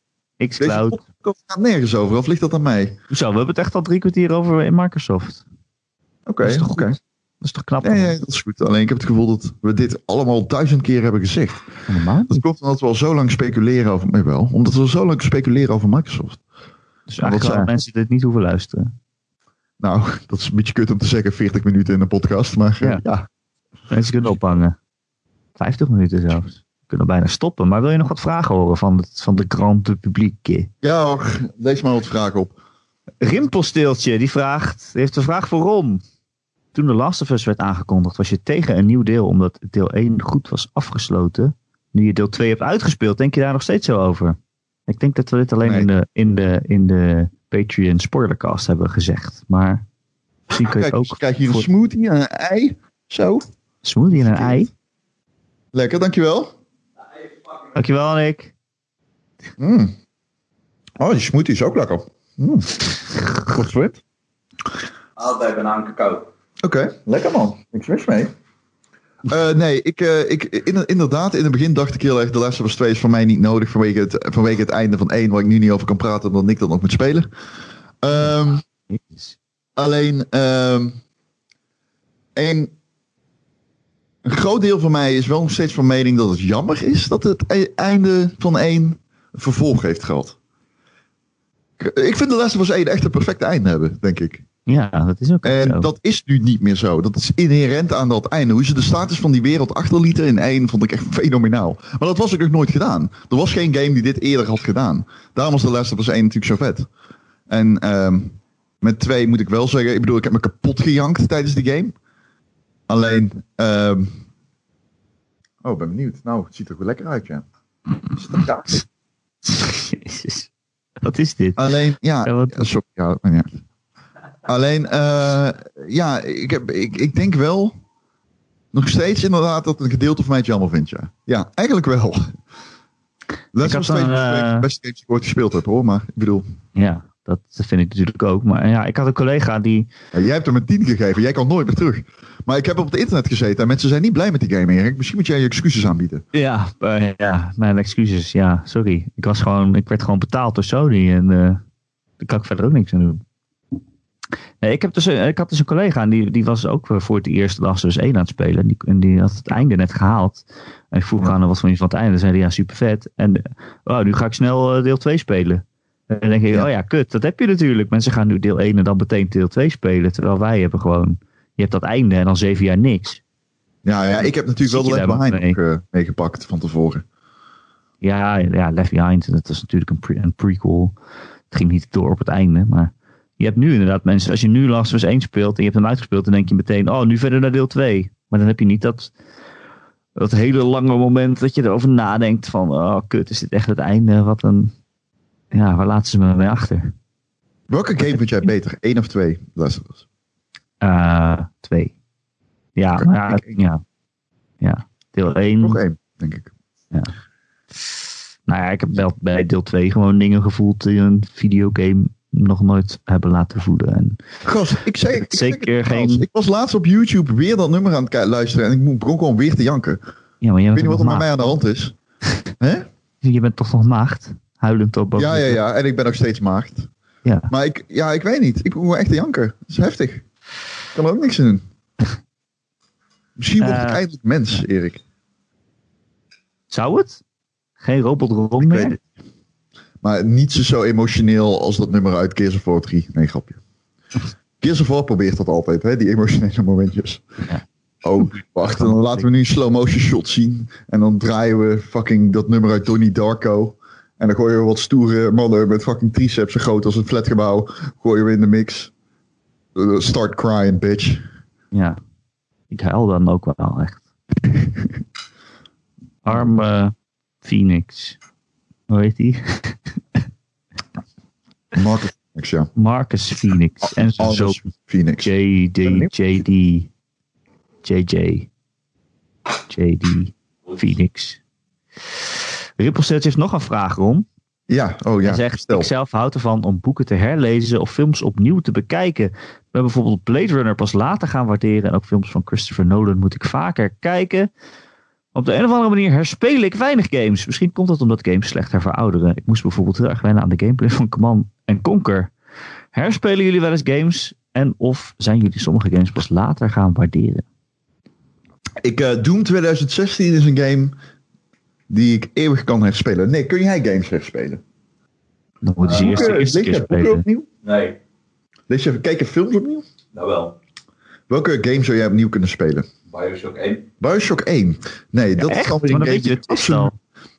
Xcloud. podcast gaat nergens over, of ligt dat aan mij? Zo, we hebben het echt al drie kwartier over in Microsoft. Oké, Dat is toch oké. Dat is toch knap? Nee, nee, dat is goed. Alleen ik heb het gevoel dat we dit allemaal duizend keer hebben gezegd. Normaal. Dat komt omdat we al zo lang speculeren over... Nee, wel. Omdat we al zo lang speculeren over Microsoft. Dus eigenlijk wel mensen dit niet hoeven luisteren. Nou, dat is een beetje kut om te zeggen, 40 minuten in een podcast. Maar Ja. ja. Mensen kunnen ophangen. 50 minuten zelfs. Kunnen bijna stoppen. Maar wil je nog wat vragen horen van, het, van de grande publiek? Ja hoor, lees maar wat vragen op. Rimpelsteeltje, die vraagt, heeft een vraag voor Ron. Toen The Last of Us werd aangekondigd, was je tegen een nieuw deel omdat deel 1 goed was afgesloten. Nu je deel 2 hebt uitgespeeld, denk je daar nog steeds zo over? Ik denk dat we dit alleen Nee. in, de, in, de, in de Patreon spoilercast hebben gezegd. Maar misschien kun je Kijk, ook kijk hier een smoothie en een ei. Zo. smoothie en een ei. Lekker, dankjewel. Dankjewel, Nick. Mm. Oh, die smoothie is ook lekker. Mm. Goed zwit. Altijd banaan cacao. Oké, lekker man. Niks mis mee. Eh, nee, ik, eh, ik, in, inderdaad, in het begin dacht ik heel erg, de Last of Us 2 is voor mij niet nodig vanwege het, vanwege het einde van 1, waar ik nu niet over kan praten, omdat Nick dat nog moet spelen. Ehm, alleen, ehm een, een groot deel van mij is wel nog steeds van mening dat het jammer is dat het e- einde van 1 een vervolg heeft gehad. Ik vind de Last of Us 1 echt een perfecte einde hebben, denk ik. Ja, dat is ook En zo. dat is nu niet meer zo. Dat is inherent aan dat einde. Hoe ze de status van die wereld achterlieten in één vond ik echt fenomenaal. Maar dat was ook nog nooit gedaan. Er was geen game die dit eerder had gedaan. Daarom was de Last of Us 1 natuurlijk zo vet. En ehm, met 2 moet ik wel zeggen, ik bedoel, ik heb me kapot gejankt tijdens die game. Alleen, ehm, oh, ik ben benieuwd. Nou, het ziet er wel lekker uit, ja. Is het een kaart? Jezus. Wat is dit? Alleen, ja, Ja, wat- ja, sorry, ja, maar ja. Alleen, eh, ja, ik, heb, ik, ik denk wel nog steeds inderdaad dat een gedeelte van mij het jammer vindt, ja. Ja, eigenlijk wel. Dat is nog steeds van eh, de beste games die ik ooit gespeeld heb, hoor. Maar ik bedoel, Ja, dat vind ik natuurlijk ook. Maar ja, ik had een collega die... ja, jij hebt hem een 10 gegeven, jij kan nooit meer terug. Maar ik heb op het internet gezeten en mensen zijn niet blij met die game, Erik. Misschien moet jij je excuses aanbieden. Ja, eh, ja, mijn excuses. Ja, sorry. Ik was gewoon, ik werd gewoon betaald door Sony en eh daar kan ik verder ook niks aan doen. Nee, ik, heb dus, ik had dus een collega en die, die was ook eh, voor het eerst Last of Us 1 aan het spelen. En die, en die had het einde net gehaald. En ik vroeg Ja. aan hem wat vond je van het einde. En zei hij, ja, super vet. En nu ga ik snel deel 2 spelen. En dan denk ik, Ja. oh ja, kut, dat heb je natuurlijk. Mensen gaan nu deel 1 en dan meteen deel 2 spelen. Terwijl wij hebben gewoon, je hebt dat einde en dan zeven jaar niks. Ja, ja ik heb natuurlijk wel de je Left Behind mee? nog, eh, meegepakt van tevoren. Ja, ja, Left Behind, dat is natuurlijk een, pre- een prequel. Het ging niet door op het einde, maar je hebt nu inderdaad mensen, als je nu Last of Us 1 speelt en je hebt hem uitgespeeld, dan denk je meteen, oh, nu verder naar deel 2. Maar dan heb je niet dat, dat hele lange moment dat je erover nadenkt van, oh, kut, is dit echt het einde? Wat een, ja, waar laten ze me mee achter? Welke game vind jij beter? Eén of twee? Last of Us? Eh, twee. Ja, maar ja, ik- ik- ja, ja, deel 1. Nog één, denk ik. Nou ja, ik heb wel bij deel 2 gewoon dingen gevoeld die een videogame nog nooit hebben laten voelen. En Gast, ik zeg, ik zeg Zeker geen-. Ik was laatst op YouTube weer dat nummer aan het luisteren en ik mo- begon gewoon weer te janken. Ik ja, maar jij weet niet wat er met mij aan de hand is. Hè? je bent toch nog maagd? Huilend op Ja, ja, ja. En ik ben nog steeds maagd. Ja. Maar ik, ja, ik weet niet. Ik gewoon echt janken. Dat is heftig. Ik kan er ook niks aan doen. Misschien word ik Eh. eindelijk mens, Erik. Zou het? Geen robot Ron Ik meer? Maar niet zo, zo emotioneel als dat nummer uit Gears of War 3. Nee, grapje. Gears of War probeert dat altijd, hè? die emotionele momentjes. Ja. Oh, wacht, dan laten we nu een slow motion shot zien. En dan draaien we fucking dat nummer uit Donnie Darko. En dan gooien we wat stoere mannen met fucking triceps zo groot als een flatgebouw. Gooien we in de mix. Uh, Start crying, bitch. Ja. Ik huil dan ook wel echt. Arme Phoenix. Hoe heet die? Marcus Phoenix, ja. Marcus Phoenix. En zoon Aldous Phoenix. JD. JD, JJ, JD, Phoenix. Rippelsteeltje heeft nog een vraag, Ron. Ja, oh ja. Hij zegt, stel. ik zelf houd ervan om boeken te herlezen of films opnieuw te bekijken. Ik ben bijvoorbeeld Blade Runner pas later gaan waarderen. En ook films van Christopher Nolan moet ik vaker kijken. Op de een of andere manier herspeel ik weinig games. Misschien komt dat omdat games slechter verouderen. Ik moest bijvoorbeeld heel erg wennen aan de gameplay van Command Conquer. Herspelen jullie wel eens games? En of zijn jullie sommige games pas later gaan waarderen? Ik, eh, Doom 2016 is een game die ik eeuwig kan herspelen. Nee, kun jij games herspelen? Dan moeten ze eerst de Boeken, eerste lees keer je spelen. opnieuw? Nee, Lees je even kijken films opnieuw? nou wel. Welke game zou jij opnieuw kunnen spelen? Bioshock 1. Bioshock 1. Nee, dat is Echt? alweer Maar een dan game weet je de twist al.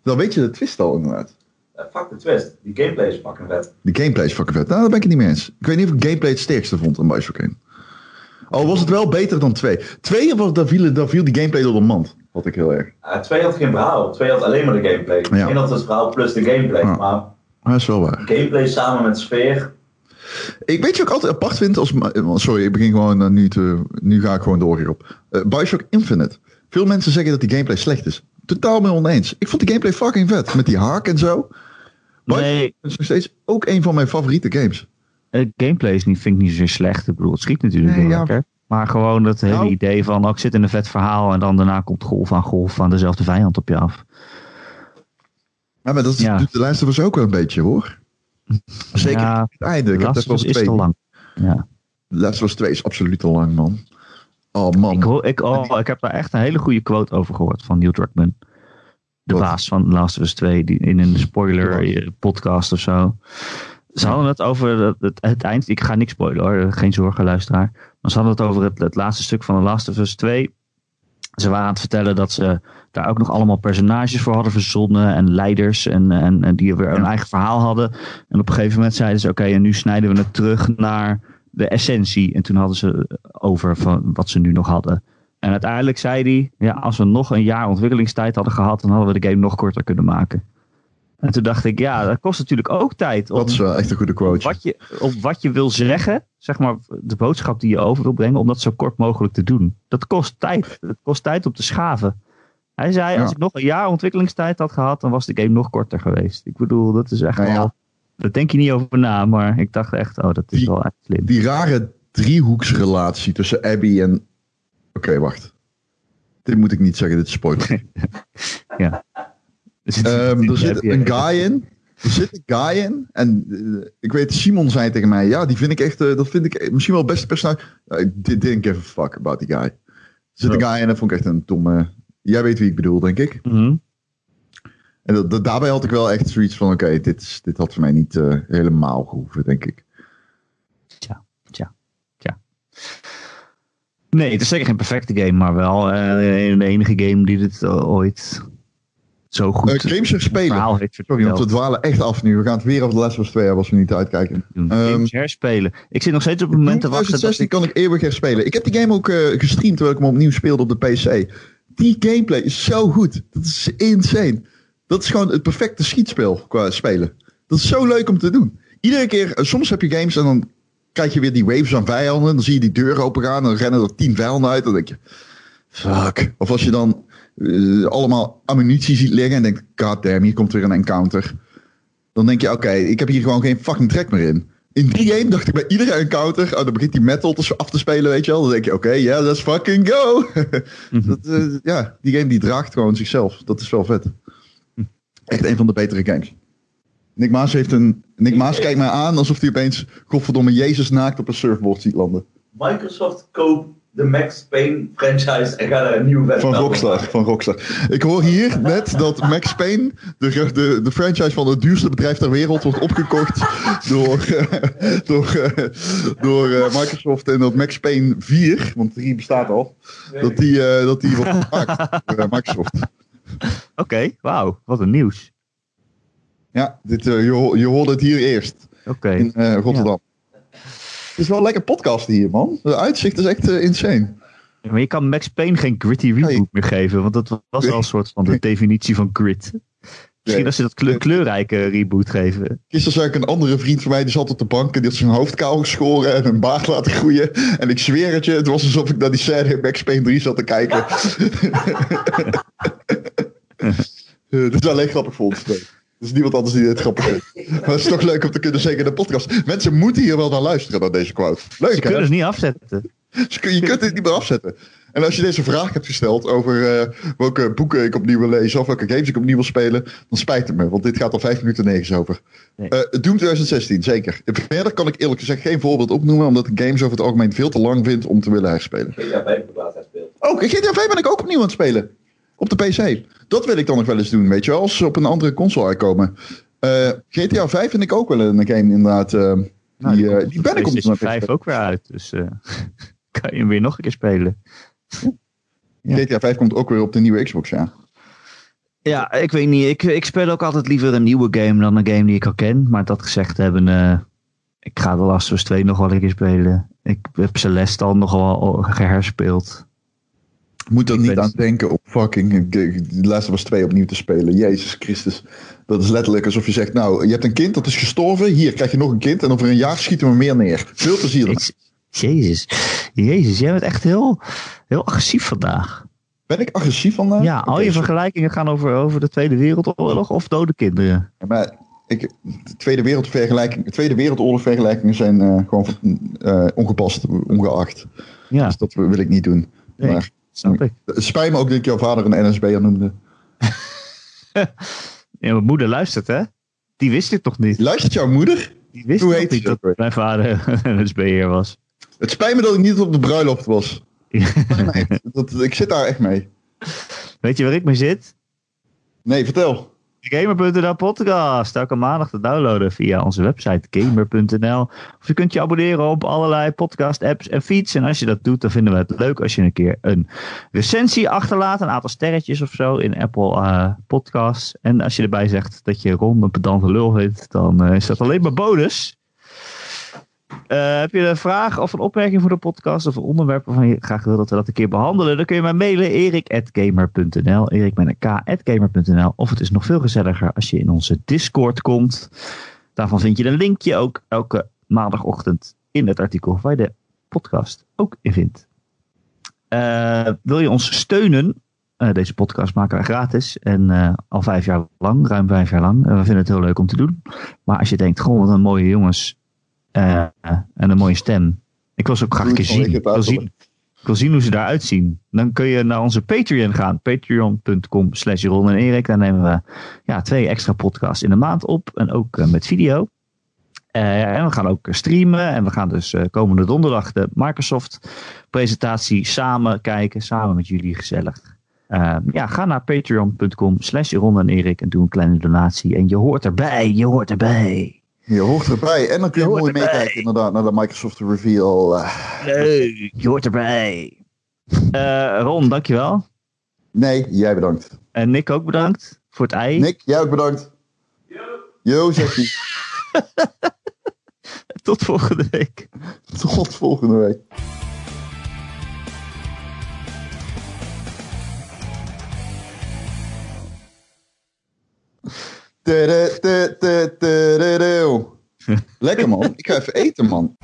Dan weet je de twist al inderdaad. Fuck de twist. Die gameplay is fucking vet. Die gameplay is fucking vet. Nou, daar ben ik het niet mee eens. Ik weet niet of ik gameplay het sterkste vond aan Bioshock 1. Al was het wel beter dan 2. 2 was, daar, viel, daar viel die gameplay door de mand. Had ik heel erg. Eh, twee had geen verhaal. Twee had alleen maar de gameplay. Ja. Eén had het verhaal plus de gameplay. Ja. Maar Maar dat is wel waar. gameplay samen met sfeer. Ik weet je ook altijd apart vind als... Sorry, ik begin gewoon eh, nu te... Nu ga ik gewoon door hierop. Eh Bioshock Infinite. Veel mensen zeggen dat die gameplay slecht is. Totaal mee oneens. Ik vond die gameplay fucking vet. Met die haak en zo. Bioshock Nee, is nog steeds ook een van mijn favoriete games. het gameplay is niet, vind ik niet zo slecht. Ik bedoel, het schiet natuurlijk Nee, wel ja. lekker. Maar gewoon dat hele Nou. idee van, oh, ik zit in een vet verhaal en dan daarna komt golf aan golf aan dezelfde vijand op je af. Ja, maar dat Ja. doet de lijst was ook wel een beetje hoor. Zeker Ja, het einde. Ik heb Us is twee. te lang. Ja. Last Us 2 is absoluut te lang, man. Oh man. Ik, hoor, ik, oh, ik heb daar echt een hele goede quote over gehoord van Neil Druckmann. De Wat? baas van Last of Us 2, die in een spoiler podcast of zo. Ze hadden het over het, het, het eind. Ik ga niks spoilen hoor, geen zorgen luisteraar. Maar ze hadden het over het, het laatste stuk van The Last of Us 2. Ze waren aan het vertellen dat ze daar ook nog allemaal personages voor hadden verzonnen. En leiders en, en, en die weer een eigen verhaal hadden. En op een gegeven moment zeiden ze: Oké, en nu snijden we het terug naar de essentie. En toen hadden ze over van wat ze nu nog hadden. En uiteindelijk zei hij: Ja, als we nog een jaar ontwikkelingstijd hadden gehad, dan hadden we de game nog korter kunnen maken. En toen dacht ik: Ja, dat kost natuurlijk ook tijd. Om, Dat is wel echt een goede quote. wat je, op wat je wil zeggen, zeg maar de boodschap die je over wil brengen, om dat zo kort mogelijk te doen. Dat kost tijd. Het kost tijd om te schaven. Hij zei: Ja. Als ik nog een jaar ontwikkelingstijd had gehad, dan was de game nog korter geweest. Ik bedoel, dat is echt Nou ja. wel. Daar denk je niet over na, maar ik dacht echt: Oh, dat is Die- wel echt slim. Die rare driehoeksrelatie tussen Abby en... Oké, wacht. Dit moet ik niet zeggen, dit is spoiler. Er zit- Ehm, er zit een guy in. Er zit een guy in. En eh, ik weet, Simon zei tegen mij: Ja, die vind ik echt. eh, dat vind ik misschien wel het beste personage. Uh, I didn't give a fuck about die guy. Er zit een guy in en dat vond ik echt een domme. Jij weet wie ik bedoel, denk ik. Mhm. En dat, dat- daarbij had ik wel echt zoiets van: Oké, dit, dit had voor mij niet eh, helemaal gehoeven, denk ik. Nee, het is zeker geen perfecte game, maar wel de enige game die dit ooit zo goed Eh, games herspelen. verhaal heeft Sorry, want we dwalen echt af nu. We gaan het weer over de Last of Us 2 hebben als we niet uitkijken. Doen. Ehm, Games herspelen. Ik zit nog steeds op het moment te wachten dat 2016 ik... kan ik eeuwig herspelen. Ik heb die game ook eh, gestreamd terwijl ik hem opnieuw speelde op de PC. Die gameplay is zo goed. Dat is insane. Dat is gewoon het perfecte schietspel qua spelen. Dat is zo leuk om te doen. Iedere keer, eh, soms heb je games en dan krijg je weer die waves aan vijanden. Dan zie je die deur open gaan en dan rennen er tien vijanden uit. Dan denk je, fuck. Of als je dan eh, allemaal ammunitie ziet liggen en denkt, god damn, hier komt weer een encounter. Dan denk je, oké, ik heb hier gewoon geen fucking trek meer in. In die game dacht ik bij iedere encounter, oh, dan begint die metal te, af te spelen, weet je wel. Dan denk je, oké, ja, let's fucking go. dat, eh, ja, die game die draagt gewoon zichzelf. Dat is wel vet. Echt een van de betere games. Nick Maas heeft een... Nick Maas kijkt mij aan alsof hij opeens, godverdomme, Jezus naakt op een surfboard ziet landen. Microsoft koopt de Max Payne franchise en gaat er een nieuw web Van Rockstar, van Rockstar. Ik hoor hier net dat Max Payne, de, de, de franchise van het duurste bedrijf ter wereld, wordt opgekocht door, eh, door, eh, door eh, Microsoft. En dat Max Payne 4, want 3 bestaat al, dat die, eh, dat die wordt gemaakt door Microsoft. Oké, wauw, wat een nieuws. Ja, dit, je, je hoorde het hier eerst Oké. in eh, Rotterdam. Is wel lekker podcast hier, man. De uitzicht is echt eh, insane. Ja, Maar je kan Max Payne geen gritty reboot Nee. meer geven, want dat was Nee. al een soort van de definitie van grit. Misschien als ze dat kleur- kleurrijke reboot geven. Gisteren zag ik een andere vriend van mij, die zat op de bank en die had zijn hoofd kaal geschoren en een baard laten groeien. En ik zweer het je, het was alsof ik naar die scène in Max Payne 3 zat te kijken. Eh, Dit is alleen grappig voor ons. Er is niemand anders die dit grappig vindt. Maar het is toch leuk om te kunnen zeggen in de podcast. Mensen moeten hier wel naar luisteren, naar deze quote. Ze Leuk kunnen hè? ze niet afzetten. Ze kun- Je kunt dit niet meer afzetten. En als je deze vraag hebt gesteld over eh, welke boeken ik opnieuw wil lezen of welke games ik opnieuw wil spelen, dan spijt het me, want dit gaat al vijf minuten negens over. Nee. Eh, Doom 2016, zeker. Verder kan ik eerlijk gezegd geen voorbeeld opnoemen, omdat ik games over het algemeen veel te lang vind om te willen herspelen. GTA 5 heb ik laatst gespeeld. Oh, GTA 5 ben ik ook opnieuw aan het spelen. Op de PC. Dat wil ik dan nog wel eens doen, weet je wel, als ze op een andere console uitkomen. Eh, GTA 5 vind ik ook wel een game inderdaad. eh, Nou, die, die, eh, die ben ik op de PlayStation PC. 5 ook weer uit. Dus eh, kan je hem weer nog een keer spelen. Ja. GTA 5 komt ook weer op de nieuwe Xbox, ja. Ja, ik weet niet. Ik, ik speel ook altijd liever een nieuwe game dan een game die ik al ken. Maar dat gezegd hebben, eh, ik ga The Last of Us 2 nog wel een keer spelen. Ik heb Celeste al nog wel geherspeeld. Moet er Ik niet ben- aan denken om fucking Last of Us 2 opnieuw te spelen. Jezus Christus. Dat is letterlijk alsof je zegt, nou, je hebt een kind dat is gestorven. Hier krijg je nog een kind en over een jaar schieten we meer neer. Veel plezier. dan. Jezus. Jezus, jij bent echt heel, heel agressief vandaag. Ben ik agressief vandaag? Ja, al je vergelijkingen gaan over, over de Tweede Wereldoorlog of dode kinderen. Maar ik, de Tweede, Wereldvergelijking, de Tweede Wereldoorlog vergelijkingen zijn eh, gewoon eh, ongepast, ongeacht. Ja, Dus dat wil ik niet doen. Nee. Maar snap ik. het spijt me ook dat ik jouw vader een NSB'er noemde. Ja, mijn moeder luistert, hè? Die wist dit toch niet? Luistert jouw moeder? Die wist Hoe heet niet dat mijn vader een SB'er was. Het spijt me dat ik niet op de bruiloft was. Nee, dat, ik zit daar echt mee. Weet je waar ik mee zit? Nee, vertel. Gamer.nl podcast. Elke maandag te downloaden via onze website gamer.nl. Of je kunt je abonneren op allerlei podcast apps en feeds. En als je dat doet, dan vinden we het leuk als je een keer een recensie achterlaat. Een aantal sterretjes of zo in Apple eh, Podcasts. En als je erbij zegt dat je Ron een pedante lul vindt, dan eh, is dat alleen maar bonus. Eh, heb je een vraag of een opmerking voor de podcast of een onderwerp waarvan je graag wil dat we dat een keer behandelen? Dan kun je mij mailen erik.gamer.nl erik met een k.gamer.nl of het is nog veel gezelliger als je in onze Discord komt. Daarvan vind je een linkje ook elke maandagochtend in het artikel waar je de podcast ook in vindt. Eh, wil je ons steunen? Eh, deze podcast maken wij gratis en al vijf jaar lang, ruim vijf jaar lang. We vinden het heel leuk om te doen. Maar als je denkt, goh, wat een mooie jongens eh, en een mooie stem. Ik wil ze ook graag een keer zien. Ik wil zien, ik wil zien hoe ze eruit zien. Dan kun je naar onze Patreon gaan. Patreon.com slash Ron en Erik. Daar nemen we ja, twee extra podcasts in de maand op. En ook eh, met video. Eh, en we gaan ook streamen. En we gaan dus komende donderdag de Microsoft presentatie samen kijken. Samen met jullie gezellig. Eh, ja, ga naar patreon.com slash en Erik. En doe een kleine donatie. En je hoort erbij. Je hoort erbij. Je hoort erbij. En dan kun je, Je mooi meekijken inderdaad naar de Microsoft Reveal. eh. Leuk. Je hoort erbij. Eh, Ron, dankjewel. nee, jij bedankt. En Nick ook bedankt voor het ei. Nick, jij ook bedankt. Yo, zegt hij. Tot volgende week. Tot volgende week. Lekker man. Ik ga even eten man.